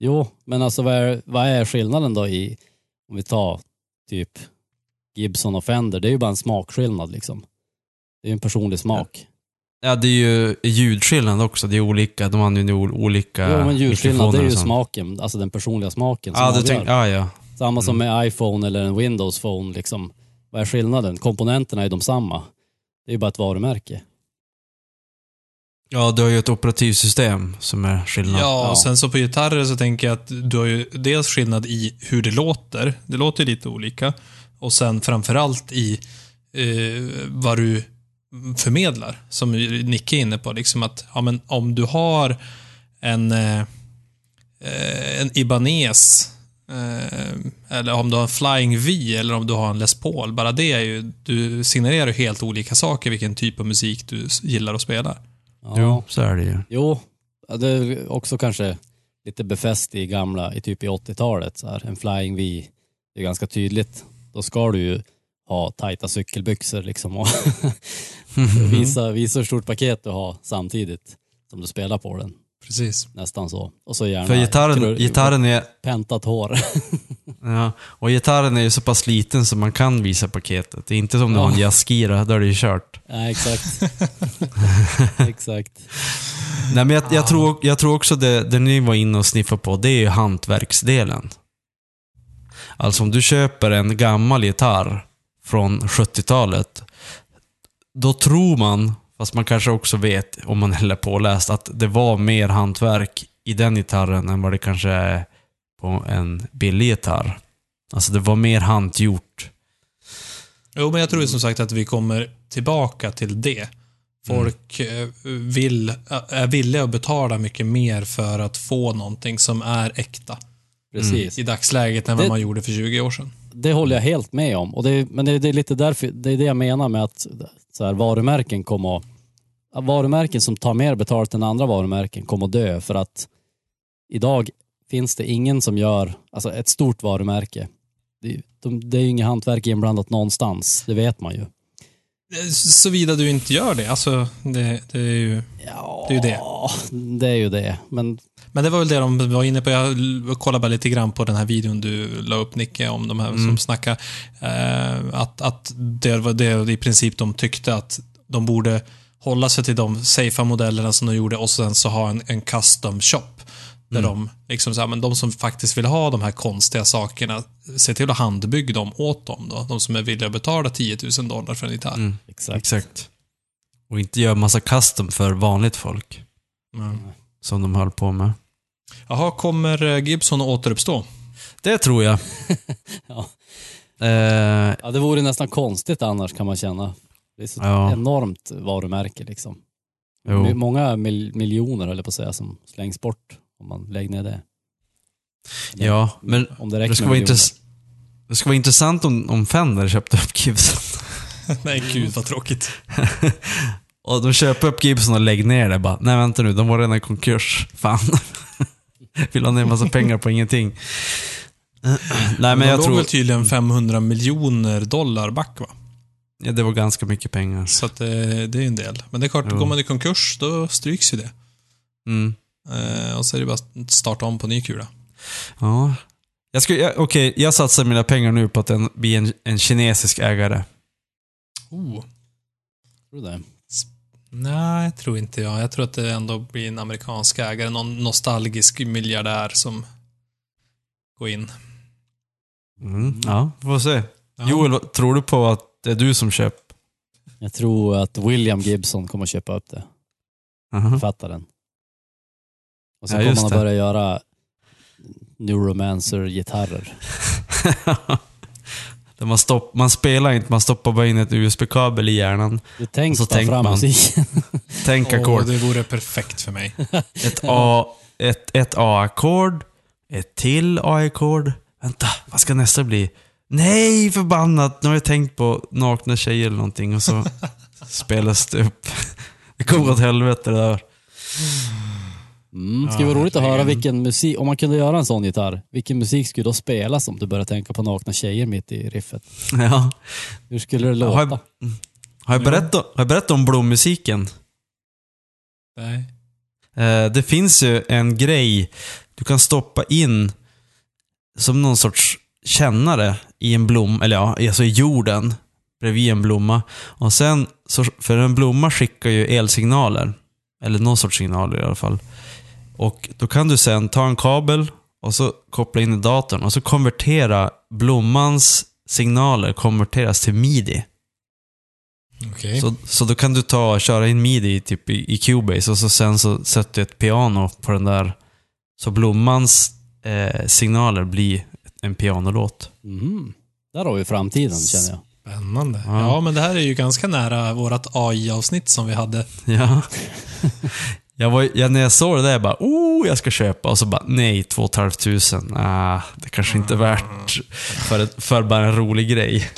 C: Jo, men alltså vad är, vad är skillnaden då i, om vi tar typ Gibson och Fender, det är ju bara en smakskillnad liksom. Det är ju en personlig smak.
A: Ja, det är ju ljudskillnad också. Det är olika. De använder ju ol- olika
C: jo, men ljudskillnad det är ju smaken, alltså den personliga smaken som
A: Ja, du tänk, ja, ja.
C: Samma som med iPhone eller en Windows Phone liksom. Vad är skillnaden? Komponenterna är de samma. Det är ju bara ett varumärke.
A: Ja, du har ju ett operativsystem som är skillnad.
B: Ja,
C: Ja.
B: och sen så på gitarrer så tänker jag att du har ju dels skillnad i hur det låter. Det låter ju lite olika. Och sen framförallt i eh, vad du förmedlar. Som Nicke är inne på. Liksom att, ja, men om du har en, eh, en Ibanez eh, eller om du har en Flying V eller om du har en Les Paul. Bara det är ju, du signalerar ju helt olika saker vilken typ av musik du gillar att spela.
C: Ja.
A: Jo, så är det ju.
C: Jo, det är också kanske lite befäst i gamla, i typ i 80-talet. Så här. En Flying V, det är ganska tydligt. Då ska du ju ha tajta cykelbyxor liksom och visa, visa hur stort paket du har samtidigt som du spelar på den.
B: Precis.
C: Nästan så. Och så gärna
A: För gitarren,
C: krur-
A: gitarren är...
C: pentat hår.
A: Ja, och gitarren är ju så pass liten så man kan visa paketet. Det är inte som du
C: Ja.
A: har en jazzgira, då är det ju kört.
C: Nej, exakt. exakt.
A: Nej, men jag, jag, tror, jag tror också det, det ni var inne och sniffade på, det är ju hantverksdelen. Alltså om du köper en gammal gitarr från 70-talet, då tror man, fast man kanske också vet, om man är påläst, att det var mer hantverk i den gitarren än vad det kanske är på en billig gitarr. Alltså det var mer handgjort.
B: Jo, men jag tror som sagt att vi kommer tillbaka till det. Folk eh, vill, är villiga att betala mycket mer för att få någonting som är äkta
C: Precis.
B: i dagsläget än vad
C: Det-
B: man gjorde för 20 år sedan.
C: Det håller jag helt med om. Och det, men det, är- det är lite därför, det är det jag menar med att så här, varumärken kommer att, att varumärken som tar mer betalt än andra varumärken kommer att dö för att idag finns det ingen som gör, alltså ett stort varumärke. Det, de, det är ju inget hantverk inblandat någonstans, det vet man ju.
B: Såvida du inte gör det. Alltså, det, det är ju...
C: Ja,
B: Det är ju det.
C: Det är ju det. Men
B: Men det var väl det de var inne på. Jag kollade bara lite grann på den här videon du la upp Nicke om de här som snackar. Eh, att att det var det i princip de tyckte att de borde hålla sig till de safea modellerna som de gjorde och sen så ha en, en custom shop. Där de liksom så här, men de som faktiskt vill ha de här konstiga sakerna, se till att handbygga dem åt dem då. De som är villiga att betala 10 000 dollar för en gitarr.
C: exakt.
A: Exakt. Och inte göra massa custom för vanligt folk.
B: Mm.
A: Som de höll på med.
B: Jaha, kommer eh, Gibson att återuppstå?
A: Det tror jag.
C: Ja.
A: Eh,
C: Ja, det vore nästan konstigt annars kan man känna. Det är så
A: Ja.
C: enormt varumärke liksom.
A: Jo.
C: Många mil miljoner höll jag på att säga som slängs bort om man lägger ner det. Eller
A: ja, men
C: Om det
A: det ska, vara det ska vara intressant om, om Fender köpte upp Gibson.
B: Nej, gud vad tråkigt.
A: Och de köper upp Gibson och lägger ner det bara. Nej vänta nu, de var redan i konkurs. Fan. Vill ha ner en massa pengar på ingenting. Nej men
B: de
A: jag
B: låg
A: tror...
B: väl typ- 500 miljoner dollar back va?
A: Ja, det var ganska mycket pengar.
B: Så att det, det är en del. Men det är klart,
A: Jo.
B: går man i konkurs, då stryks ju det.
A: Mm.
B: Eh, och så är det bara att starta om på ny kula.
A: Ja. Jag ska, jag, okej, jag satsar mina pengar nu på att den blir en, en kinesisk ägare.
B: Oh.
C: Tror du det?
B: Nej, jag tror inte jag. Jag tror att det ändå blir en amerikansk ägare, någon nostalgisk miljardär som går in.
A: Mm. Ja, vi får se.
B: Ja.
A: Joel, tror du på att det är du som köper?
C: Jag tror att William Gibson kommer att köpa upp det.
A: Aha.
C: Författaren. Och så
A: Ja,
C: kommer han att börja göra Neuromancer-gitarrer.
A: Där man, stopp, man spelar inte, man stoppar bara in ett USB-kabel i hjärnan.
C: Du tänk
A: Och så
C: bara
A: tänker
C: fram
A: man.
C: musiken.
A: Tänk ackord.
B: det vore perfekt för mig.
A: Ett A, ett, ett A-ackord, ett till A-ackord. Vänta, vad ska nästa bli? Nej, förbannat! Nu har jag tänkt på nakna tjejer eller någonting och så spelas det upp. Det kommer åt helvete det där.
C: Mm. Det skulle vara roligt att höra vilken musik, om man kunde göra en sån gitarr, vilken musik skulle då spelas om du börjar tänka på nakna tjejer mitt i riffet?
A: Ja.
C: Hur skulle det
A: Har
C: låta?
A: jag, har jag, berättat, har jag berättat om blommusiken?
B: Nej.
A: Eh, det finns ju en grej du kan stoppa in som någon sorts kännare i en blom, eller ja, alltså i jorden bredvid en blomma. Och sen, så, för en blomma skickar ju elsignaler. Eller någon sorts signaler i alla fall. Och då kan du sen ta en kabel och så koppla in i datorn och så konvertera blommans signaler konverteras till midi.
B: Okej.
A: Så, så då kan du ta och köra in midi typ i, i Cubase och så sen så sätter du ett piano på den där. Så blommans eh, signaler blir en pianolåt.
C: Mhm. Där har vi framtiden känner jag.
B: Spännande.
A: Ja.
B: Ja. men det här är ju ganska nära vårt AI-avsnitt som vi hade.
A: Ja. Jag var, jag, när jag såg det där, jag bara oh, jag ska köpa. Och så bara nej, 2 500. Ah, det kanske inte är värt för, ett, för bara en rolig grej.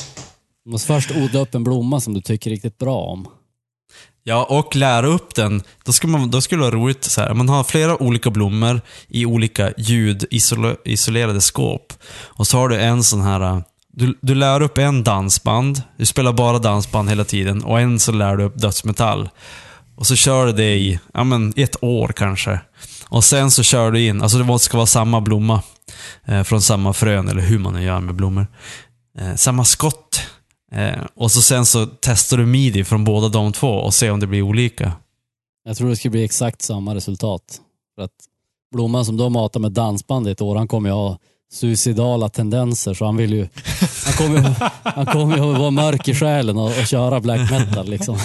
C: Du måste först odla upp en blomma som du tycker riktigt bra om.
A: Ja, och lära upp den. Då skulle, man, då skulle det vara roligt så här. Man har flera olika blommor i olika ljudisolerade skåp. Och så har du en sån här... Du, du lär upp en dansband. Du spelar bara dansband hela tiden. Och en så lär du upp dödsmetall. Och så kör du det i ja, men, ett år kanske. Och sen så kör du in, alltså det ska vara samma blomma. Eh, från samma frön, eller hur man nu gör med blommor. Eh, samma skott. Eh, och så sen så testar du midi från båda de två och ser om det blir olika.
C: Jag tror det skulle bli exakt samma resultat. För att blomman som du matar med dansband i ett år, han kommer ju ha suicidala tendenser så han vill ju... Han kommer ju, han kommer ju att vara mörk i själen och, och köra black metal liksom.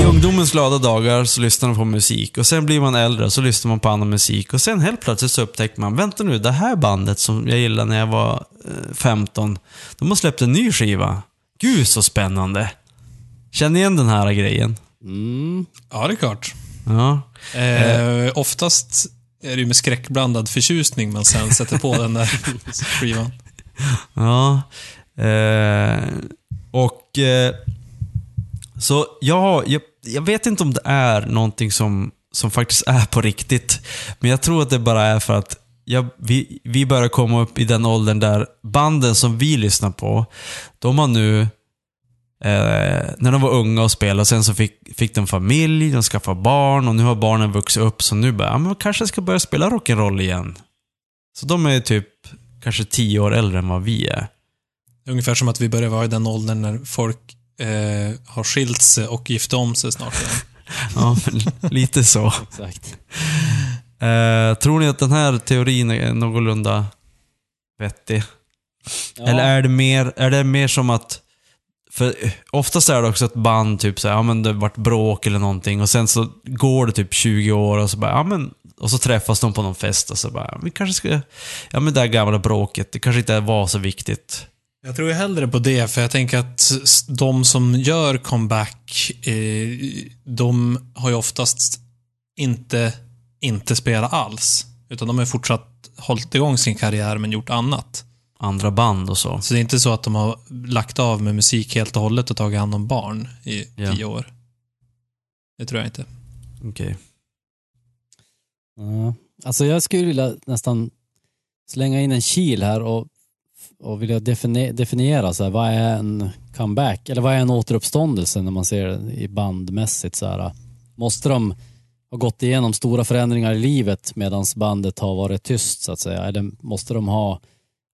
A: I ungdomens glada dagar så lyssnar man på musik och sen blir man äldre och så lyssnar man på annan musik och sen helt plötsligt så upptäcker man, vänta nu, det här bandet som jag gillade när jag var eh, 15, de har släppt en ny skiva. Gud så spännande. Känner igen den här grejen?
C: Mm.
B: Ja, det är klart.
A: Ja.
B: Eh, oftast är det ju med skräckblandad förtjusning man sen sätter på den där skivan.
A: Ja. Eh, och... Eh, så ja, jag, jag vet inte om det är någonting som, som faktiskt är på riktigt. Men jag tror att det bara är för att jag, vi, vi börjar komma upp i den åldern där banden som vi lyssnar på, de har nu Eh, när de var unga och spelade, sen så fick, fick de familj, de skaffade barn och nu har barnen vuxit upp så nu bara, ja, men kanske ska börja spela rock'n'roll igen. Så de är typ kanske tio år äldre än vad vi är.
B: Ungefär som att vi börjar vara i den åldern när folk eh, har skilt sig och gift om sig snart igen.
A: Ja, lite så.
C: Exakt.
A: Eh, tror ni att den här teorin är någorlunda vettig?
C: Ja.
A: Eller är det, mer, är det mer som att för oftast är det också ett band, typ så här, ja men det vart varit bråk eller någonting och sen så går det typ 20 år och så bara, ja men och så träffas de på någon fest och så bara, ja, vi kanske ska, ja men det där gamla bråket, det kanske inte var så viktigt.
B: Jag tror ju hellre på det, för jag tänker att de som gör comeback, eh, de har ju oftast inte, inte spelat alls. Utan de har ju fortsatt hållit igång sin karriär men gjort annat.
A: Andra band och så.
B: Så det är inte så att de har lagt av med musik helt och hållet och tagit hand om barn i
A: Ja.
B: tio år. Det tror jag inte.
A: Okej.
C: Ja. Alltså jag skulle vilja nästan slänga in en kil här och, och vilja defini- definiera så här, vad är en comeback? Eller vad är en återuppståndelse när man ser det i bandmässigt? Så här, måste de ha gått igenom stora förändringar i livet medan bandet har varit tyst så att säga? Eller måste de ha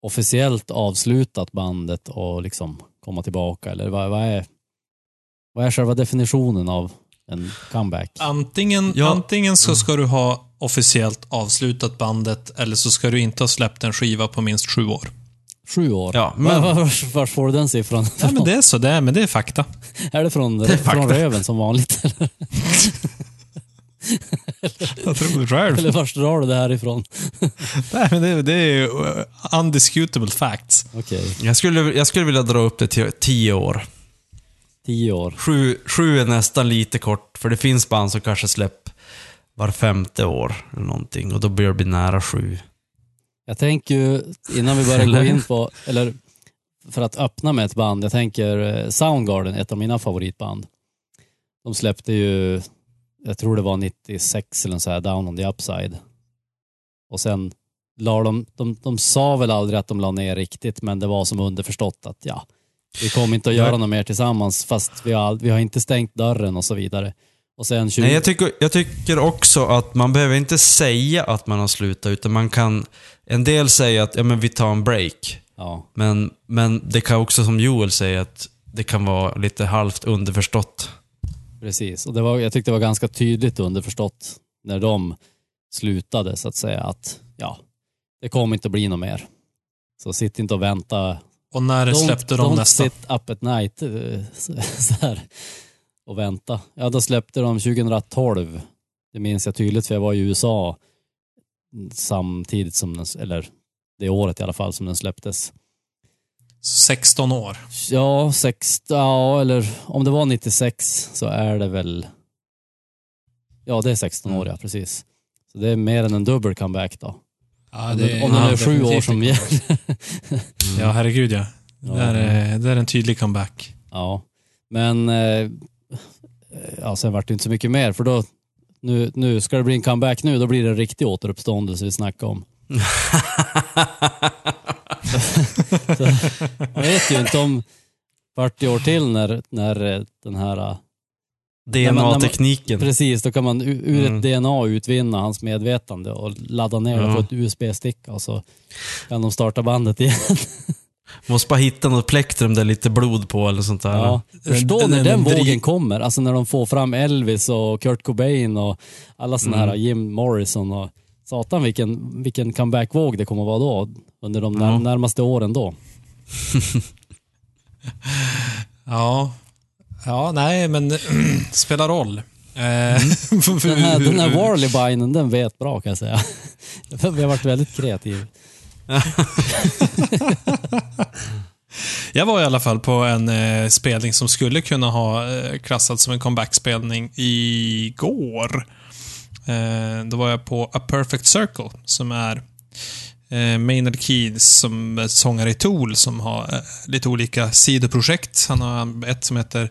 C: officiellt avslutat bandet och liksom komma tillbaka? Eller vad, vad, är, vad är själva definitionen av en comeback?
B: Antingen,
A: Ja.
B: antingen så ska du ha officiellt avslutat bandet eller så ska du inte ha släppt en skiva på minst sju år.
C: Sju år?
A: Ja,
C: men... var, var, var får du den siffran
B: Ja, men det är så, det är, men det är fakta.
C: Är det från,
A: är
C: från röven som vanligt? Eller,
B: Jag tror det själv.
C: eller vart drar du det här ifrån?
B: Nej, men det, det är ju uh, undisputable facts.
C: Okej,
A: Jag skulle, jag skulle vilja dra upp det till 10 år.
C: tio år.
A: Sju, sju är nästan lite kort, för det finns band som kanske släpper var femte år eller någonting och då börjar det bli nära sju.
C: Jag tänker ju, innan vi börjar gå in på, eller för att öppna med ett band, jag tänker eh, Soundgarden, ett av mina favoritband. De släppte ju, jag tror det var 96 eller så här, Down on the Upside. Och sen la de, de, de sa väl aldrig att de la ner riktigt, men det var som underförstått att ja, vi kommer inte att göra något mer tillsammans, fast vi har, vi har inte stängt dörren och så vidare. Och sen 20...
A: Nej, jag, tycker, jag tycker också att man behöver inte säga att man har slutat, utan man kan... En del säger att ja, men vi tar en break.
C: ja.
A: Men, men det kan också, som Joel säger, att det kan vara lite halvt underförstått.
C: Precis, och det var, jag tyckte det var ganska tydligt underförstått när de slutade så att säga att ja, det kommer inte bli något mer. Så sitt inte och vänta.
B: Och när släppte de
C: don't
B: nästa?
C: sit up at night eh, så, så här, och vänta. Ja, då släppte de 2012. Det minns jag tydligt för jag var i USA samtidigt som den, eller det året i alla fall som den släpptes.
B: 16 år.
C: Ja, sex, ja, eller om det var 96 så är det väl... Ja, det är 16 år, ja, precis. Så det är mer än en dubbel comeback då.
B: Ja,
C: om det, om det nu är sju år som gäller.
B: Ja, herregud ja. Det,
C: Ja.
B: är, eh, det är en tydlig comeback.
C: ja, men eh, ja, sen vart det inte så mycket mer för då, nu, nu ska det bli en comeback nu, då blir det en riktig återuppståndelse vi snackar om. jag vet ju inte om 40 år till när, när eh, den här eh,
A: DNA-tekniken.
C: Precis, då kan man ur
A: Mm.
C: ett DNA utvinna hans medvetande och ladda ner det på ett USB-stick och så kan de starta bandet igen.
A: Måste bara hitta något plektrum där lite blod på eller sånt där.
C: Ja. Förstå när
B: den-
C: vågen kommer, alltså när de får fram Elvis och Kurt Cobain och alla såna
A: Mm.
C: här Jim Morrison och satan vilken, vilken comeback-våg det kommer att vara då under de när,
A: Ja.
C: närmaste åren då.
B: Ja. Ja, nej, men spelar roll. Eh,
C: Den här, den här Warley-binen, den vet bra kan jag säga. Vi har varit väldigt kreativa.
B: Jag var i alla fall på en eh, spelning som skulle kunna ha eh, klassats som en comeback-spelning igår. Eh, då var jag på A Perfect Circle, som är eh, Maynard Keynes som sångare i Tool, som har eh, lite olika sidoprojekt. Han har ett som heter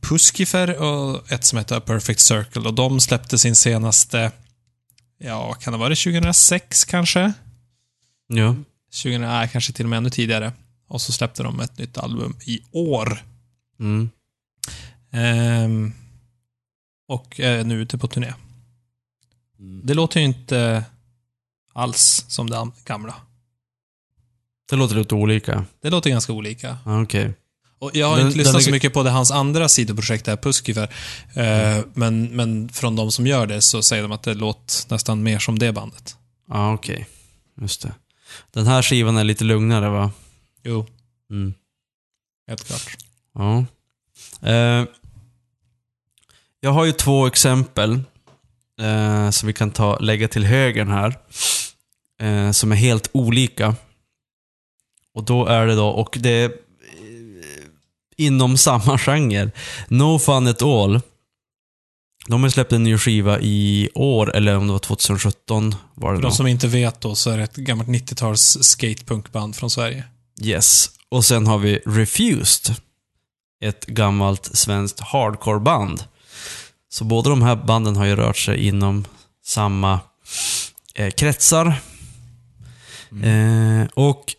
B: Puskifer och ett som heter A Perfect Circle. Och de släppte sin senaste, ja, kan det vara, 2006 kanske?
A: Ja.
B: 20, nej, kanske till och med ännu tidigare. Och så släppte de ett nytt album i år.
A: Mm.
B: Ehm, och är nu ute på turné.
C: Mm.
B: Det låter ju inte alls som det gamla.
A: Det låter lite olika.
B: Det låter ganska olika.
A: Ja, Okej.
B: Och jag har
A: Den-
B: inte lyssnat
A: den
B: så mycket på det hans andra sidoprojekt, det här Puskifer. Eh, men, men från de som gör det så säger de att det låter nästan mer som det bandet.
A: Ja, okej. Just det. Den här skivan är lite lugnare va?
B: Jo,
A: Mm.
B: helt klart.
A: Ja. Eh, jag har ju två exempel eh, som vi kan ta, lägga till högern här. Eh, som är helt olika. Och då är det då, och det är eh, inom samma genre. No Fun At All. De har släppt en ny skiva i år, eller om det var 2017 var det
B: För de som inte vet då så är det ett gammalt 90-tals skatepunkband från Sverige.
A: Yes. Och sen har vi Refused. Ett gammalt svenskt hardcoreband. Så båda de här banden har ju rört sig inom samma eh, kretsar. Eh, och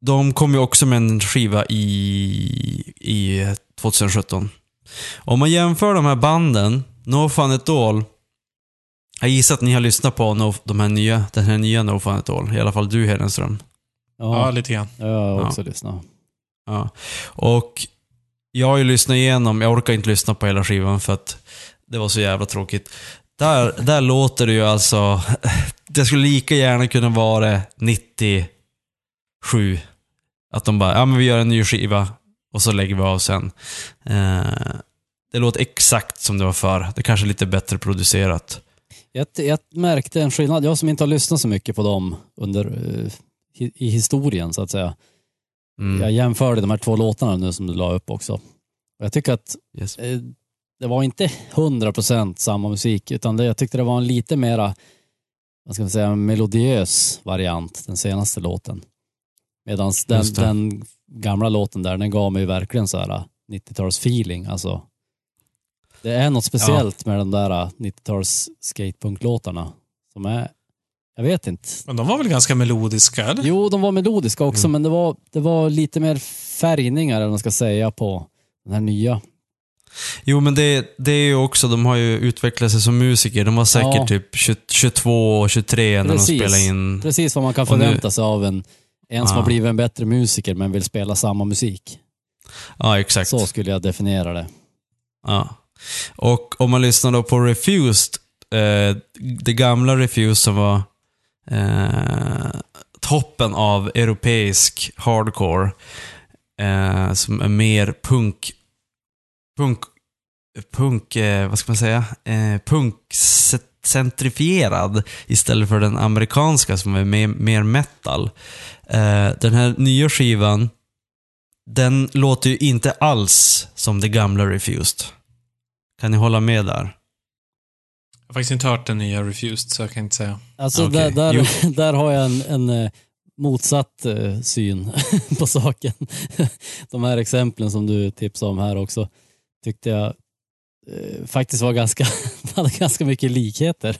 A: de kom ju också med en skiva i, i 2017. Om man jämför de här banden, No Fun At All. Jag gissar att ni har lyssnat på no, de här nya, den här nya No Fun At All. I alla fall du Hedenström.
B: Ja,
C: Ja,
B: lite grann.
C: jag har också lyssnat.
A: Ja. Och jag har ju lyssnat igenom, jag orkar inte lyssna på hela skivan för att det var så jävla tråkigt. Där, där låter det ju alltså, det skulle lika gärna kunna vara 97. Att de bara, ja men vi gör en ny skiva och så lägger vi av sen. Eh, det låter exakt som det var förr. Det kanske är lite bättre producerat.
C: Jag, jag märkte en skillnad, jag som inte har lyssnat så mycket på dem under, eh, hi- i historien så att säga.
A: Mm.
C: Jag jämförde de här två låtarna nu som du la upp också. Jag tycker att
A: Yes.
C: Det var inte 100% samma musik, utan det, jag tyckte det var en lite mera, vad ska man säga, melodiös variant, den senaste låten. Medan den, den gamla låten där, den gav mig verkligen så här 90-tals feeling. Alltså, det är något speciellt med de där 90-tals skatepunklåtarna som är, jag vet inte.
B: Men de var väl ganska melodiska, eller?
C: Jo, de var melodiska också,
A: Mm.
C: men det var, det var lite mer färgningar, eller man ska säga, på den här nya.
A: Jo, men det, det är ju också, de har ju utvecklat sig som musiker. De var säkert
C: Ja.
A: typ 20, 22 och 23 när
C: Precis.
A: de spelade in.
C: Precis vad man kan förvänta sig av en, en som
A: Ja.
C: har blivit en bättre musiker men vill spela samma musik.
A: Ja, exakt.
C: Så skulle jag definiera det.
A: Ja. Och om man lyssnar då på Refused, eh, det gamla Refused som var eh, toppen av europeisk hardcore, eh, som är mer punk, punk, punk, eh, vad ska man säga, eh, punkcentrifierad istället för den amerikanska som är mer, mer metal. Eh, den här nya skivan, den låter ju inte alls som det gamla Refused. Kan ni hålla med där?
B: Jag har faktiskt inte hört den nya Refused, så jag kan inte säga.
C: Alltså
A: Okej.
C: där, där, där har jag en, en eh, motsatt eh, syn på saken. De här exemplen som du tipsade om här också tyckte jag eh, faktiskt var ganska, hade ganska mycket likheter.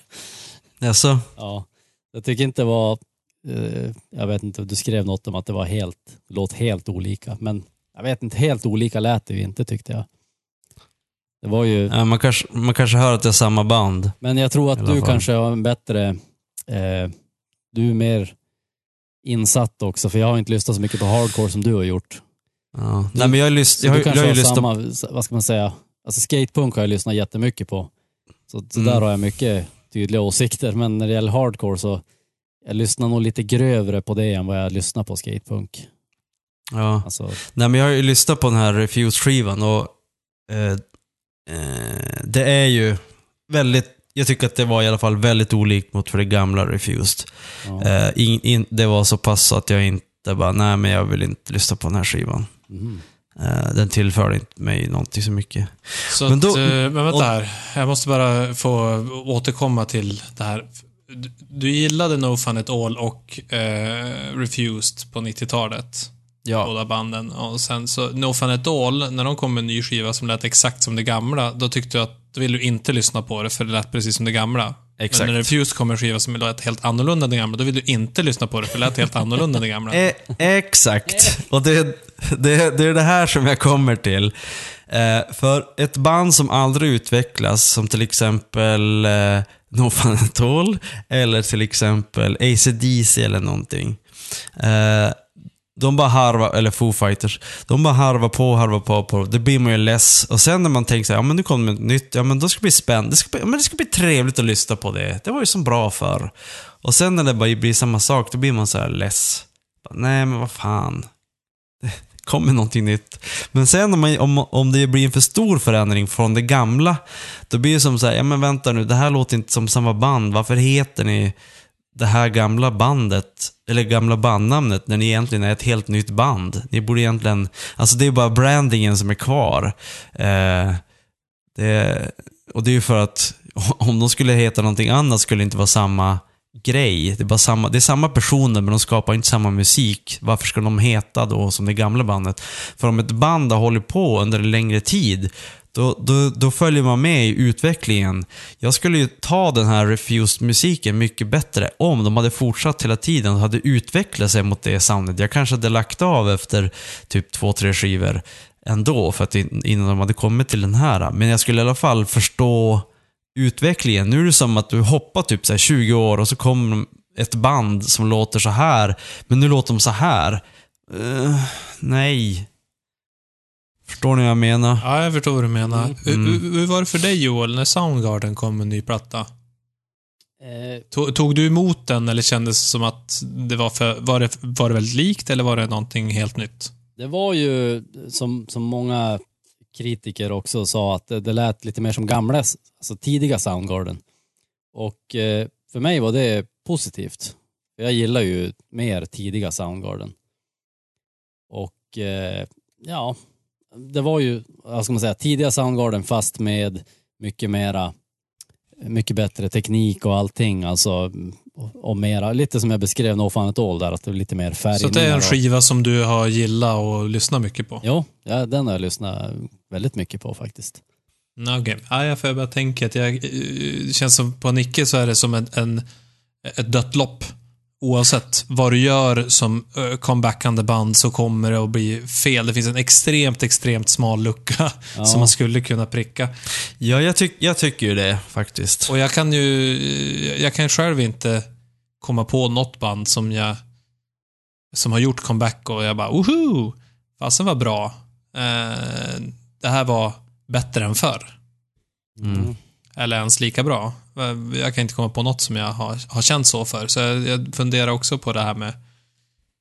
A: Alltså,
C: Ja, jag tycker inte det var, eh, jag vet inte, du skrev något om att det var helt, låt helt olika, men jag vet inte, helt olika lät det ju inte tyckte jag. Det var ju,
A: ja, man, kanske, man kanske hör att det är samma band.
C: men jag tror att du kanske har en bättre, eh, du är mer insatt också, för jag har inte lyssnat så mycket på hardcore som du har gjort.
A: Ja. Nej, men jag
C: Så
A: jag har, jag har ju lyssnat
C: samma, vad ska man säga, alltså skatepunk har jag lyssnat jättemycket på. Så, så
A: Mm.
C: där har jag mycket tydliga åsikter, men när det gäller hardcore så jag lyssnar nog lite grövre på det än vad jag lyssnar på skatepunk.
A: Ja.
C: Alltså,
A: Nej, men jag har ju lyssnat på den här Refused-skivan och eh, eh, det är ju väldigt, jag tycker att det var i alla fall väldigt olikt mot för det gamla Refused.
C: ja.
A: Eh, in, in, det var så pass att jag inte bara, nej men jag vill inte lyssna på den här skivan. Eh, den tillförde inte mig någonting så mycket.
B: Så
A: Men då-
B: att, eh, men vänta här. Jag måste bara få återkomma till det här. Du, du gillade No Fun At All och eh, Refused på 90-talet.
A: Ja.
B: Båda banden. Och sen så, No Fun At All, när de kom med en ny skiva som lät exakt som det gamla, då tyckte du att då ville du inte lyssna på det, för det lät precis som det gamla.
A: Exakt.
B: Men när Refused kom med en skiva som lät helt annorlunda än det gamla, då vill du inte lyssna på det, för det lät helt annorlunda än det gamla.
A: E exakt. Och det, det, det är det här som jag kommer till. Eh, för ett band som aldrig utvecklas, som till exempel eh, No Fun At All, eller till exempel AC/DC eller någonting. Eh, de bara harvar, eller Foo Fighters, de bara harvar på, harvar på, på. Det blir man ju less. Och sen när man tänker så här, ja men nu kommer något nytt, ja men då ska det bli spännande. Det ska bli, ja, men det ska bli trevligt att lyssna på det. Det var ju så bra för. Och sen när det bara blir samma sak, då blir man så här less. Nej men vad fan. kommer någonting nytt. Men sen om, man, om, om det blir en för stor förändring från det gamla, då blir det som så här, ja men vänta nu, det här låter inte som samma band. Varför heter ni det här gamla bandet, eller gamla bandnamnet, när ni egentligen är ett helt nytt band? Ni borde egentligen, alltså det är bara brandingen som är kvar. Eh, det, och det är ju för att om de skulle heta någonting annat skulle det inte vara samma grej. Det är, bara samma, det är samma personer men de skapar inte samma musik. Varför ska de heta då som det gamla bandet? För om ett band har hållit på under en längre tid, då, då, då följer man med i utvecklingen. Jag skulle ju ta den här Refused-musiken mycket bättre om de hade fortsatt hela tiden och hade utvecklat sig mot det soundet. Jag kanske hade lagt av efter typ två, tre skivor ändå, för att innan de hade kommit till den här. Men jag skulle i alla fall förstå utvecklingen. Nu är det som att du hoppar typ så här 20 år och så kommer ett band som låter så här, men nu låter de så här. Uh, nej. Förstår ni vad jag menar?
B: Ja, jag förstår vad du menar.
C: Mm.
B: Hur,
A: Mm.
B: hur, hur var det för dig Joel, när Soundgarden kom med en ny platta?
C: Eh,
B: Tog, tog du emot den eller kändes det som att det var för, var det, var det väldigt likt eller var det någonting helt nytt?
C: Det var ju, som, som många kritiker också sa, att det, det lät lite mer som gamla, alltså tidiga Soundgarden. Och eh, för mig var det positivt. För Jag gillar ju mer tidiga Soundgarden. Och eh, ja, det var ju, vad ska man säga, tidiga Soundgarden fast med mycket mera, mycket bättre teknik och allting. Alltså, och, mera, lite som jag beskrev No Fun At All där, att det är lite mer färg.
B: Så det är en skiva som du har gillat och lyssnat mycket på?
C: Jo, ja, den har jag lyssnat väldigt mycket på faktiskt.
B: Okej. Ja, jag får bara tänka att jag, eh, det känns som på Nicke så är det som en, en, ett dött lopp. Oavsett vad du gör som uh, comebackande band så kommer det att bli fel. Det finns en extremt, extremt smal lucka
C: Ja.
B: som man skulle kunna pricka.
A: Ja, jag, tyck, jag tycker ju det faktiskt.
B: Och jag kan ju, jag kan själv inte komma på något band som jag, som har gjort comeback och jag bara, woho! Fasen var bra. Eh, det här var bättre än förr.
A: Mm.
B: Eller ens lika bra. Eh, jag kan inte komma på något som jag har, har känt så för. Så jag, jag funderar också på det här med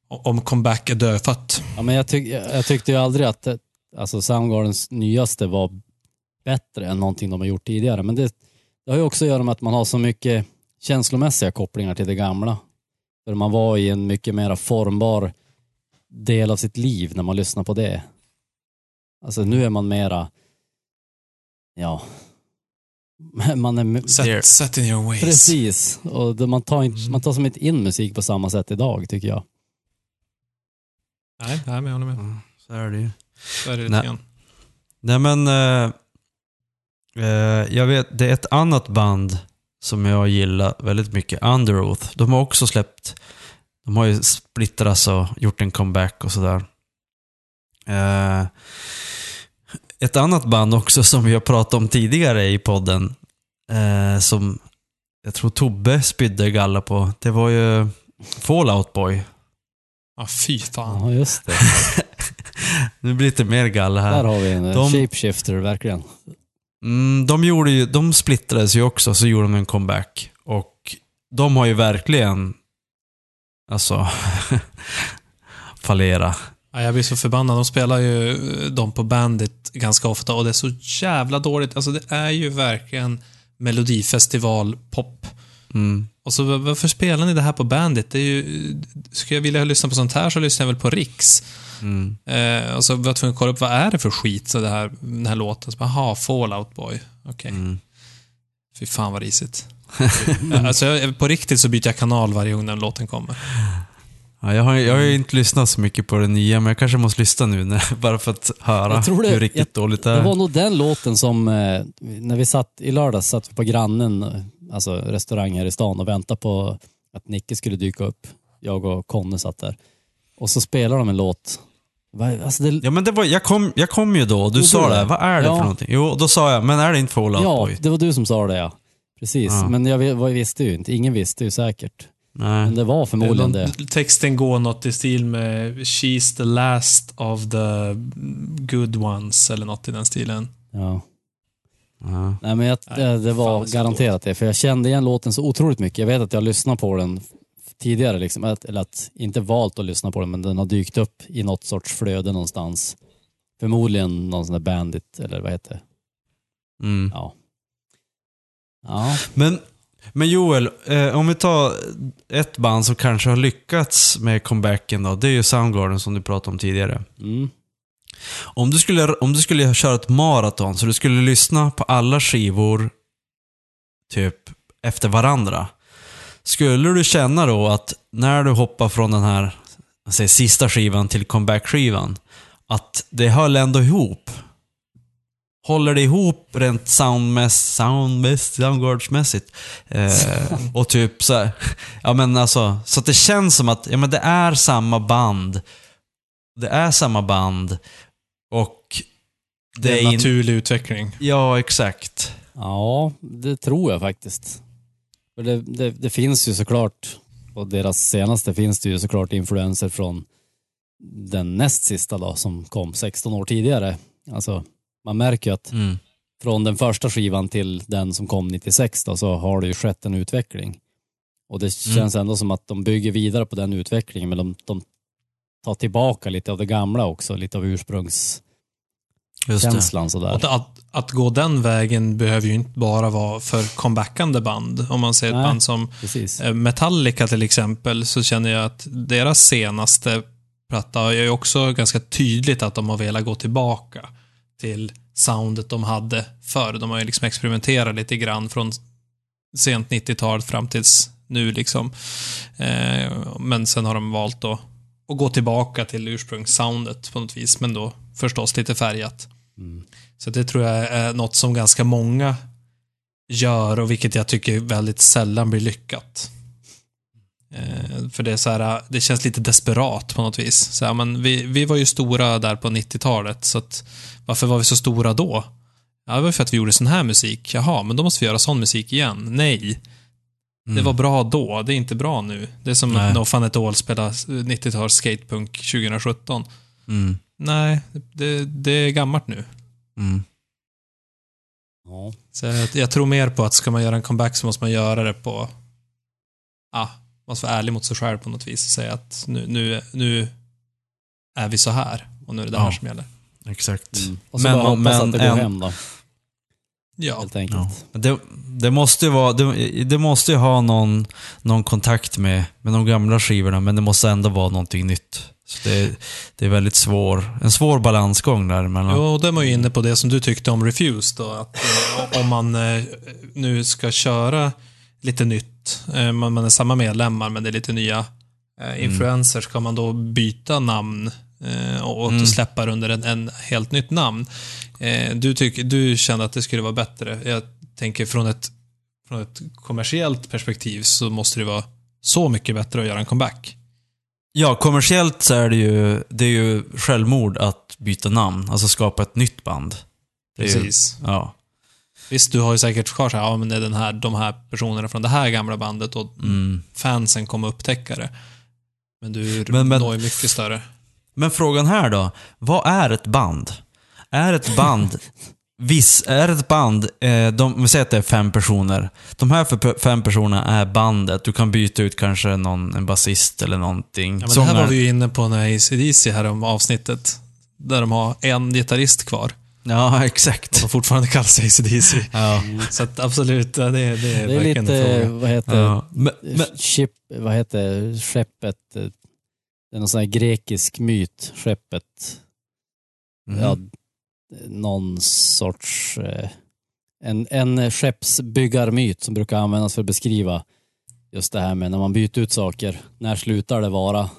B: om comeback är dödfött.
C: Ja, men jag, tyck, jag, jag tyckte ju aldrig att det, alltså Soundgardens nyaste var bättre än någonting de har gjort tidigare. Men det, det har ju också att göra med att man har så mycket känslomässiga kopplingar till det gamla. För man var i en mycket mer formbar del av sitt liv när man lyssnar på det. Alltså nu är man mera, ja, man är
B: Set, set in your ways.
C: precis. Och det, man, tar inte, man tar som inte in musik på samma sätt idag tycker jag.
B: Nej, nej, men jag håller med.
A: Ja, Så är det ju.
B: Så är det
A: Nej.
B: lite grann.
A: Nej men, eh, eh, jag vet, det är ett annat band som jag gillar väldigt mycket, Underoath. De har också släppt, de har ju splittrats och gjort en comeback och sådär. Eh, ett annat band också som vi har pratat om tidigare i podden, eh, som jag tror Tobbe spydde galla på, det var ju Fallout Boy.
B: Ja, fy fan.
C: Ja, just det.
A: nu blir det lite mer galla här.
C: Där har vi en eh,
A: De-
C: shapeshifter verkligen.
A: Mm, de, gjorde ju, de splittrades ju också, så gjorde de en comeback. Och de har ju verkligen, alltså, fallera.
B: Ja, jag blir så förbannad. De spelar ju eh, dem på Bandit ganska ofta och det är så jävla dåligt. Alltså det är ju verkligen melodifestival-pop.
A: Mm.
B: Och så var- varför spelar ni det här på Bandit? Det är ju... Skulle jag vilja lyssna på sånt här så lyssnar jag väl på Riks.
A: Mm.
B: Eh, och så var jag tvungen att kolla upp vad är det för skit, så det här, den här låten. Så bara, Jaha, Fallout Boy. Okej.
A: Mm.
B: Fy fan vad risigt. alltså, jag, på riktigt så byter jag kanal varje gång den låten kommer.
A: Ja, jag, har, jag har ju inte lyssnat så mycket på det nya, men jag kanske måste lyssna nu när, bara för att höra
C: Jag det-
A: hur riktigt
C: jag-
A: dåligt det
C: Det
A: är.
C: var nog den låten som, eh, när vi satt i lördags, satt vi på grannen, eh, alltså restaurang här i stan och väntade på att Nicke skulle dyka upp. Jag och Conny satt där. Och så spelade de en låt. Alltså det,
A: Ja, men det var, jag, kom, jag kom ju då och du
C: Gjorde
A: sa det.
C: det?
A: Vad är det
C: Ja.
A: för någonting? Jo, då sa jag, men är det inte Fallout
C: ja,
A: Boy?
C: det var du som sa det ja. Precis,
A: Ja.
C: men jag, vi- visste ju inte. Ingen visste ju säkert.
A: Nej.
C: Men det var förmodligen det.
B: Någon- Texten går något i stil med She's the last of the good ones, eller något i den stilen.
C: Ja.
A: Ja.
C: Nej men jag,
B: Nej,
C: det, det var
B: fan,
C: garanterat det, för jag kände igen låten så otroligt mycket. Jag vet att jag lyssnade på den tidigare, liksom, att, eller att inte valt att lyssna på den, men den har dykt upp i något sorts flöde någonstans. Förmodligen någon sån där Bandit, eller vad heter det?
A: Mm.
C: Ja. Ja,
A: Men, men Joel, eh, om vi tar ett band som kanske har lyckats med comebacken då. Det är ju Soundgarden som du pratade om tidigare.
C: mm.
A: Om du skulle, om du skulle köra ett maraton, så du skulle lyssna på alla skivor typ efter varandra. Skulle du känna då att när du hoppar från den här säger, sista skivan till comeback-skivan, att det höll ändå ihop? Håller det ihop rent soundmässigt, soundmässigt, soundguardsmässigt? Eh, och typ så här, ja men alltså, så att det känns som att ja, men det är samma band. Det är samma band och
B: Det är
A: in-
B: en naturlig utveckling.
A: Ja, exakt.
C: ja, det tror jag faktiskt. För det, det, det finns ju såklart, på deras senaste finns det ju såklart influenser från den näst sista då, som kom 16 år tidigare. Alltså, man märker ju att
A: Mm.
C: från den första skivan till den som kom 96 då, så har det ju skett en utveckling. Och det känns ändå som att de bygger vidare på den utvecklingen, men de, de tar tillbaka lite av det gamla också, lite av ursprungskänslan sådär.
B: Och att, att gå den vägen behöver ju inte bara vara för comebackande band. Om man ser ett
C: Nej.
B: band som
C: Precis.
B: eh, Metallica till exempel, så känner jag att deras senaste platta är ju också ganska tydligt att de har velat gå tillbaka till soundet de hade förr. De har ju liksom experimenterat lite grann från sent 90-tal fram tills nu liksom. Eh, men sen har de valt då att gå tillbaka till ursprungssoundet på något vis, men då förstås lite färgat.
C: Mm.
B: Så det tror jag är något som ganska många gör och vilket jag tycker väldigt sällan blir lyckat. Eh, för det är så här, det känns lite desperat på något vis. Så här, men vi, vi var ju stora där på 90-talet, så att varför var vi så stora då? Ja, det var för att vi gjorde sån här musik. Jaha, men då måste vi göra sån musik igen. Nej. Det var bra då, det är inte bra nu. Det är som
A: Nej.
B: att No Fun At All spelar 90-tals skatepunk 2017.
A: Mm.
B: Nej, det, det är gammalt nu.
A: Mm.
C: Ja.
B: Så jag, jag tror mer på att ska man göra en comeback så måste man göra det på... Ja, man måste vara ärlig mot sig själv på något vis och säga att nu, nu, nu är vi så här och nu är det det här
A: Ja.
B: som gäller.
A: Exakt.
C: Mm. Och så
A: Men-
C: bara hoppas att det går
A: en-
C: hem då,
B: Ja,
C: helt enkelt.
A: Ja. Det, det måste ju vara, det, det måste ju ha någon, någon kontakt med, med de gamla skivorna, men det måste ändå vara någonting nytt. Så det, det är väldigt svår, en svår balansgång där mellan...
B: Jo, och det var ju inne på det som du tyckte om Refused då, att eh, om man eh, nu ska köra lite nytt, eh, man, man är samma medlemmar men det är lite nya eh, influencers, ska man då byta namn eh, och
A: Mm.
B: släppa under en, en helt nytt namn. Du, tyck, du kände att det skulle vara bättre. Jag tänker från ett, från ett kommersiellt perspektiv så måste det vara så mycket bättre att göra en comeback.
A: Ja, kommersiellt så är det ju, det är ju självmord att byta namn, alltså skapa ett nytt band. Är ju,
B: Precis.
A: ja.
B: Visst, du har ju säkert kvar så här, ja men det är den här, de här personerna från det här gamla bandet och
A: Mm.
B: fansen kommer upptäcka det. Men du
A: Men- men-
B: når ju mycket större.
A: Men frågan här då, vad är ett band? Är ett band, viss, är ett band, eh, de, vi säger att det är fem personer. De här fem personerna är bandet. Du kan byta ut kanske någon, en basist eller någonting.
B: Ja, men det här var vi ju inne på när ACDC här om avsnittet. Där de har en gitarrist kvar.
A: Ja,
B: Och
A: exakt.
B: de fortfarande kallas ACDC.
A: Ja.
B: Så att absolut, det är, det är,
C: Det är
B: verkligen en
C: lite,
B: fråga.
C: vad heter
A: Ja. Men, men,
C: Ship, vad heter skeppet? eh, Det är någon sån här grekisk myt, skeppet.
A: mm.
C: Ja, någon sorts... eh, En, en skeppsbyggarmyt som brukar användas för att beskriva just det här med när man byter ut saker. När slutar det vara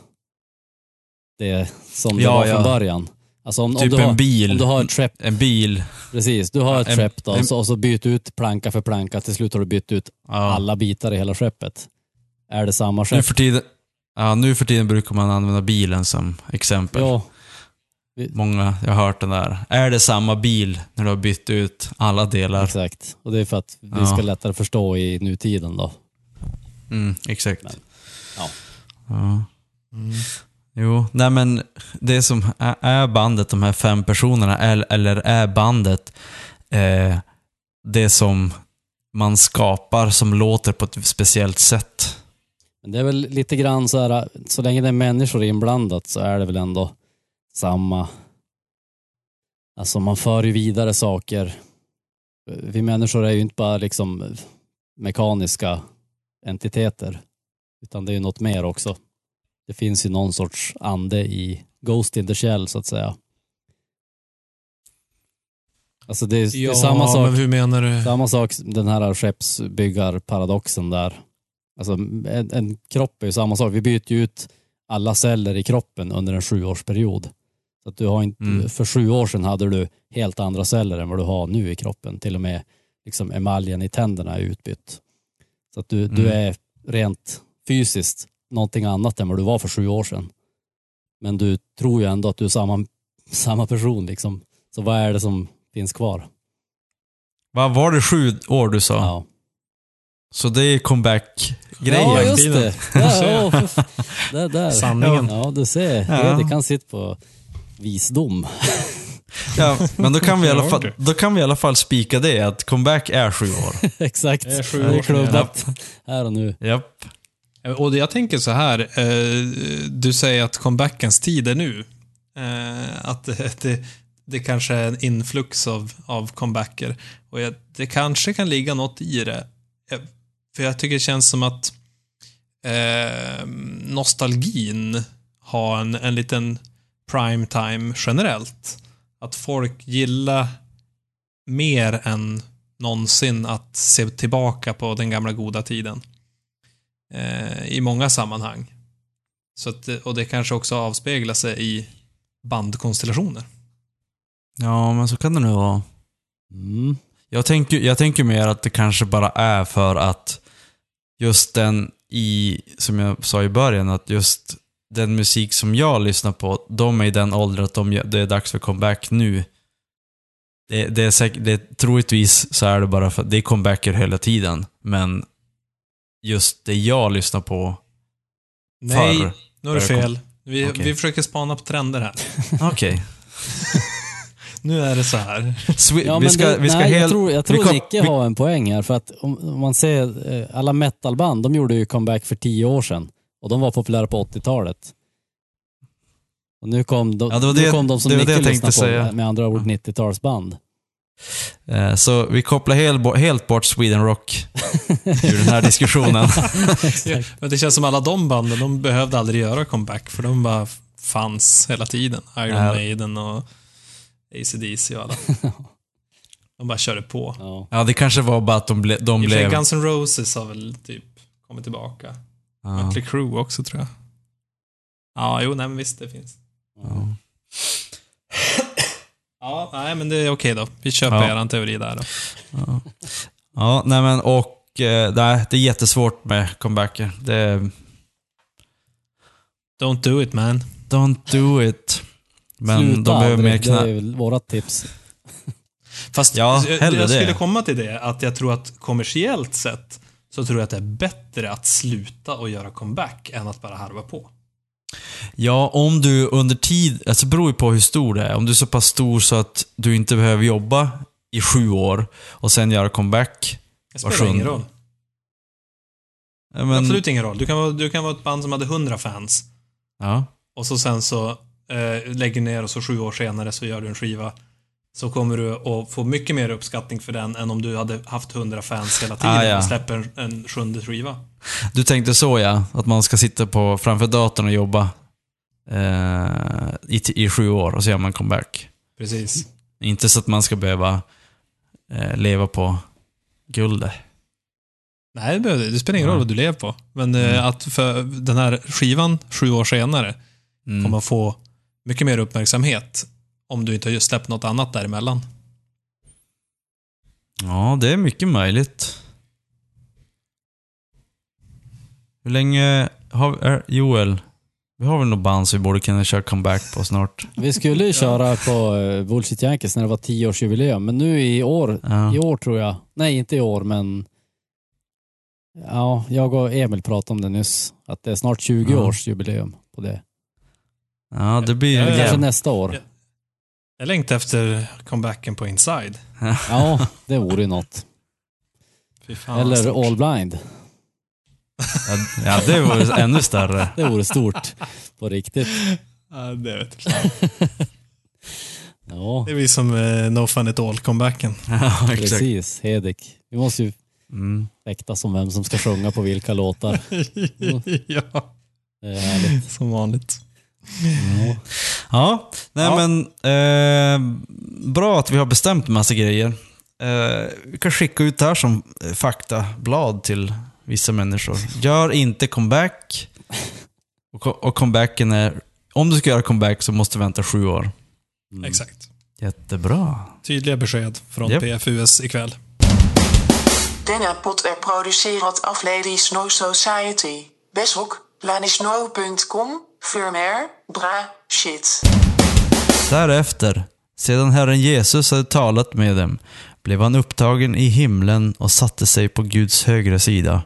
C: det som det
A: Ja,
C: var
A: ja.
C: från början? Alltså om,
A: typ
C: om, du har,
A: en bil.
C: om du har skepp,
A: En bil.
C: precis, du har ett skepp då,
A: en-
C: och så, och så byter du ut planka för planka, till slut har du bytt ut
A: Ja.
C: alla bitar i hela skeppet. Är det samma
A: Nu
C: skepp?
A: för, tiden, ja, nu för tiden brukar man använda bilen som exempel.
C: Ja,
A: Många, jag har hört den där. Är det samma bil när du har bytt ut alla delar?
C: exakt. Och det är för att vi
A: Ja.
C: ska lättare förstå i nutiden då.
A: Mm, exakt.
C: Men, ja.
A: Ja.
B: Mm.
A: Jo, nej men det som är- bandet, de här fem personerna, eller, är bandet eh, det som man skapar som låter på ett speciellt sätt?
C: Det är väl lite grann så här, så länge det är människor inblandat så är det väl ändå samma. Alltså man för ju vidare saker. Vi människor är ju inte bara liksom mekaniska entiteter, utan det är ju något mer också. Det finns ju någon sorts ande i Ghost in the Shell så att säga. Alltså det är, det är samma sak.
B: men hur menar du?
C: Samma sak, den här skeppsbyggarparadoxen där. Alltså en, en kropp är ju samma sak. Vi byter ju ut alla celler i kroppen under en sjuårsperiod. Så att du har inte,
A: Mm.
C: För sju år sedan hade du helt andra celler än vad du har nu i kroppen. Till och med liksom emaljen i tänderna är utbytt. Så att du, du
A: Mm.
C: är rent fysiskt någonting annat än vad du var för sju år sedan. Men du tror ju ändå att du är samma, samma person. Liksom. Så vad är det som finns kvar?
A: Vad var det sju år du sa?
C: Ja.
A: Så det är comeback-grejen?
C: Ja, just det. Ja, ja, f- där.
B: Sanningen.
C: Ja, du ser.
A: Ja.
C: Erik kan sitta på visdom.
A: Ja, men då kan, vi i alla fall, då kan vi i alla fall spika det, att comeback är sju år.
C: Exakt.
B: Det är sju
C: Det är
B: år
C: klubbat här och nu.
A: Japp.
B: Eh, och jag tänker så här, eh, du säger att comebackens tid är nu. Eh, att det, det, det kanske är en influx av, av comebacker. Och jag, det kanske kan ligga något i det. För jag tycker det känns som att eh, nostalgin har en, en liten prime time generellt. Att folk gillar mer än någonsin att se tillbaka på den gamla goda tiden eh, i många sammanhang. Så att, och det kanske också avspeglar sig i bandkonstellationer.
A: Ja, men så kan det nog vara.
C: Mm.
A: Jag tänker, jag tänker mer att det kanske bara är för att just den i, som jag sa i början, att just den musik som jag lyssnar på, de är i den åldern att de, det är dags för comeback nu. Det, det är säkert, det, troligtvis så är det bara för att det är comebacker hela tiden, men just det jag lyssnar på
B: Nej,
A: förr.
B: nu har du
A: Börjar kom-
B: fel. Vi,
A: Okej.
B: vi försöker spana på trender här.
A: Okej.
B: Nu är det så här.
C: Ja,
A: vi ska,
C: det,
A: vi ska
C: nej, jag
A: helt...
C: tror, jag
A: vi
C: tror
A: kom-
C: Nicke
A: vi-
C: har en poäng här. För att om, om man ser eh, alla metalband, de gjorde ju comeback för tio år sedan. Och de var populära på 80-talet. Och nu kom de,
A: Ja, det
C: nu
A: det-
C: kom de som
A: det
C: Nicke
A: det jag
C: lyssnar på,
A: tänkte säga.
C: med andra ord 90-talsband.
A: Eh, Så vi kopplar helt, bo- helt bort Sweden Rock ur den här diskussionen.
B: Ja, Men det känns som alla de banden, de behövde aldrig göra comeback, för de bara fanns hela tiden. Iron
A: Ja.
B: Maiden och AC/DC och alla. De bara körde på.
C: Ja.
A: Det kanske var bara att de, ble, de blev...
B: Guns N' Roses har väl typ kommit tillbaka.
A: Ja,
B: Mötley Crüe också tror jag. Ja, jo, nej men visst, det finns.
A: ja.
B: Ja, nej men det är okej då. Vi köper
A: Ja.
B: eran teori där då.
A: Ja, ja nej men och... eh, Nej, det är jättesvårt med comebacker. Det är,
B: Don't do it man.
A: don't do it. Men
C: Sluta
A: de behöver
C: aldrig,
A: mer
C: Det
A: knä...
C: är väl vårat tips.
B: Fast
A: Ja,
B: jag,
A: hellre
B: jag skulle
A: det.
B: komma till det, att jag tror att kommersiellt sett så tror jag att det är bättre att sluta och göra comeback än att bara harva på.
A: Ja, om du under tid... Alltså det beror ju på hur stor det är. Om du är så pass stor så att du inte behöver jobba i sju år och sen göra comeback.
B: Det spelar ingen roll.
A: Men,
B: Absolut ingen roll. Du kan, vara, du kan vara ett band som hade 100 fans
A: Ja.
B: och så sen så eh, lägger ner och så sju år senare så gör du en skiva. Så kommer du att få mycket mer uppskattning för den än om du hade haft 100 fans hela tiden
A: Ah, ja.
B: och släpper en, en sjunde skiva.
A: Du tänkte så ja, att man ska sitta på, framför datorn och jobba eh, i, i sju år och så gör man comeback.
B: Precis.
A: Inte så att man ska behöva eh, leva på guldet.
B: Nej, det, behöver- det spelar ingen roll vad du lever på. Men eh,
A: Mm.
B: att för den här skivan sju år senare
A: Mm.
B: kommer få mycket mer uppmärksamhet om du inte har just släppt något annat däremellan.
A: Ja, det är mycket möjligt. Hur länge har är, Joel? Vi har väl något band som vi borde kunna köra comeback på snart?
C: Vi skulle ju köra på uh, Bullshit Yankees när det var 10-årsjubileum, men nu i år,
A: Ja.
C: i år tror jag, nej inte i år men ja, jag och Emil pratade om det nyss, att det är snart 20
A: Ja.
C: års jubileum på det.
A: Ja, det blir
B: ja.
C: Kanske nästa år.
B: Ja. Jag längtar efter comebacken på Inside.
C: Ja, det vore ju något.
B: Fy fan,
C: Eller
B: stort.
C: All Blind.
A: Ja, det vore ännu större.
C: Det vore stort. På riktigt.
B: Ja, det vet jag.
C: Ja,
B: Det är vi som eh, No Fun It All-comebacken.
A: Ja,
C: precis. Hedik. Vi måste ju
A: Mm.
C: fäktas om vem som ska sjunga på vilka låtar.
B: ja,
C: Det är härligt.
B: som vanligt.
C: Ja.
A: Ja, nej
B: Ja.
A: men eh, bra att vi har bestämt massa grejer. Eh, vi kan skicka ut det här som eh, faktablad till vissa människor. Gör inte comeback. Och, och comebacken är, om du ska göra comeback så måste du vänta sju år.
C: Mm.
B: Exakt.
A: Jättebra.
B: Tydliga besked från
A: Japp.
B: PFUS ikväll.
E: Denna pot er produceert af Ladies No Society. Besok, för mer bra, shit.
A: Därefter, sedan Herren Jesus hade talat med dem, blev han upptagen i himlen och satte sig på Guds högra sida.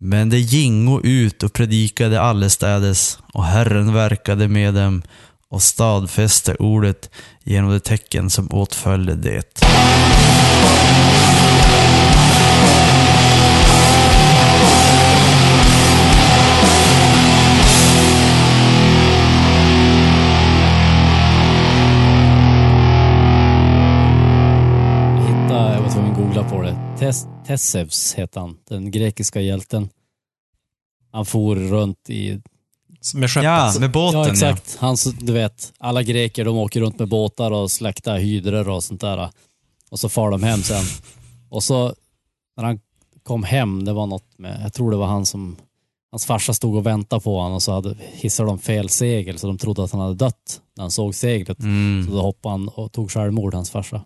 A: Men de gingo ut och predikade allestädes, och Herren verkade med dem och stadfäste ordet genom de tecken som åtföljde det.
C: Googla på det. Tes, Tesseus heter han, den grekiska hjälten. Han for runt i...
B: Med skeppet.
A: Ja, med båten
C: Ja, exakt. Han, så- du vet, alla greker de åker runt med båtar och släktar hydror och sånt där. Och så far de hem sen. Och så när han kom hem, det var något med, jag tror det var han som, hans farsa stod och väntade på honom och så hade, hissade de fel segel så de trodde att han hade dött när han såg seglet.
A: Mm.
C: Så då hoppade han och tog självmord, hans farsa.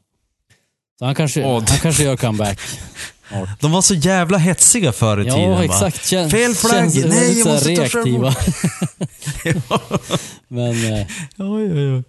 C: Så han kanske,
A: Åh,
C: han kanske gör comeback.
A: De var så jävla hetsiga förr i tiden.
C: Ja,
A: va?
C: exakt. Kän,
A: Fel flagg! Nej, jag måste ta
C: reaktiva.
A: Ja,
C: Men eh,
A: oj, oj, oj.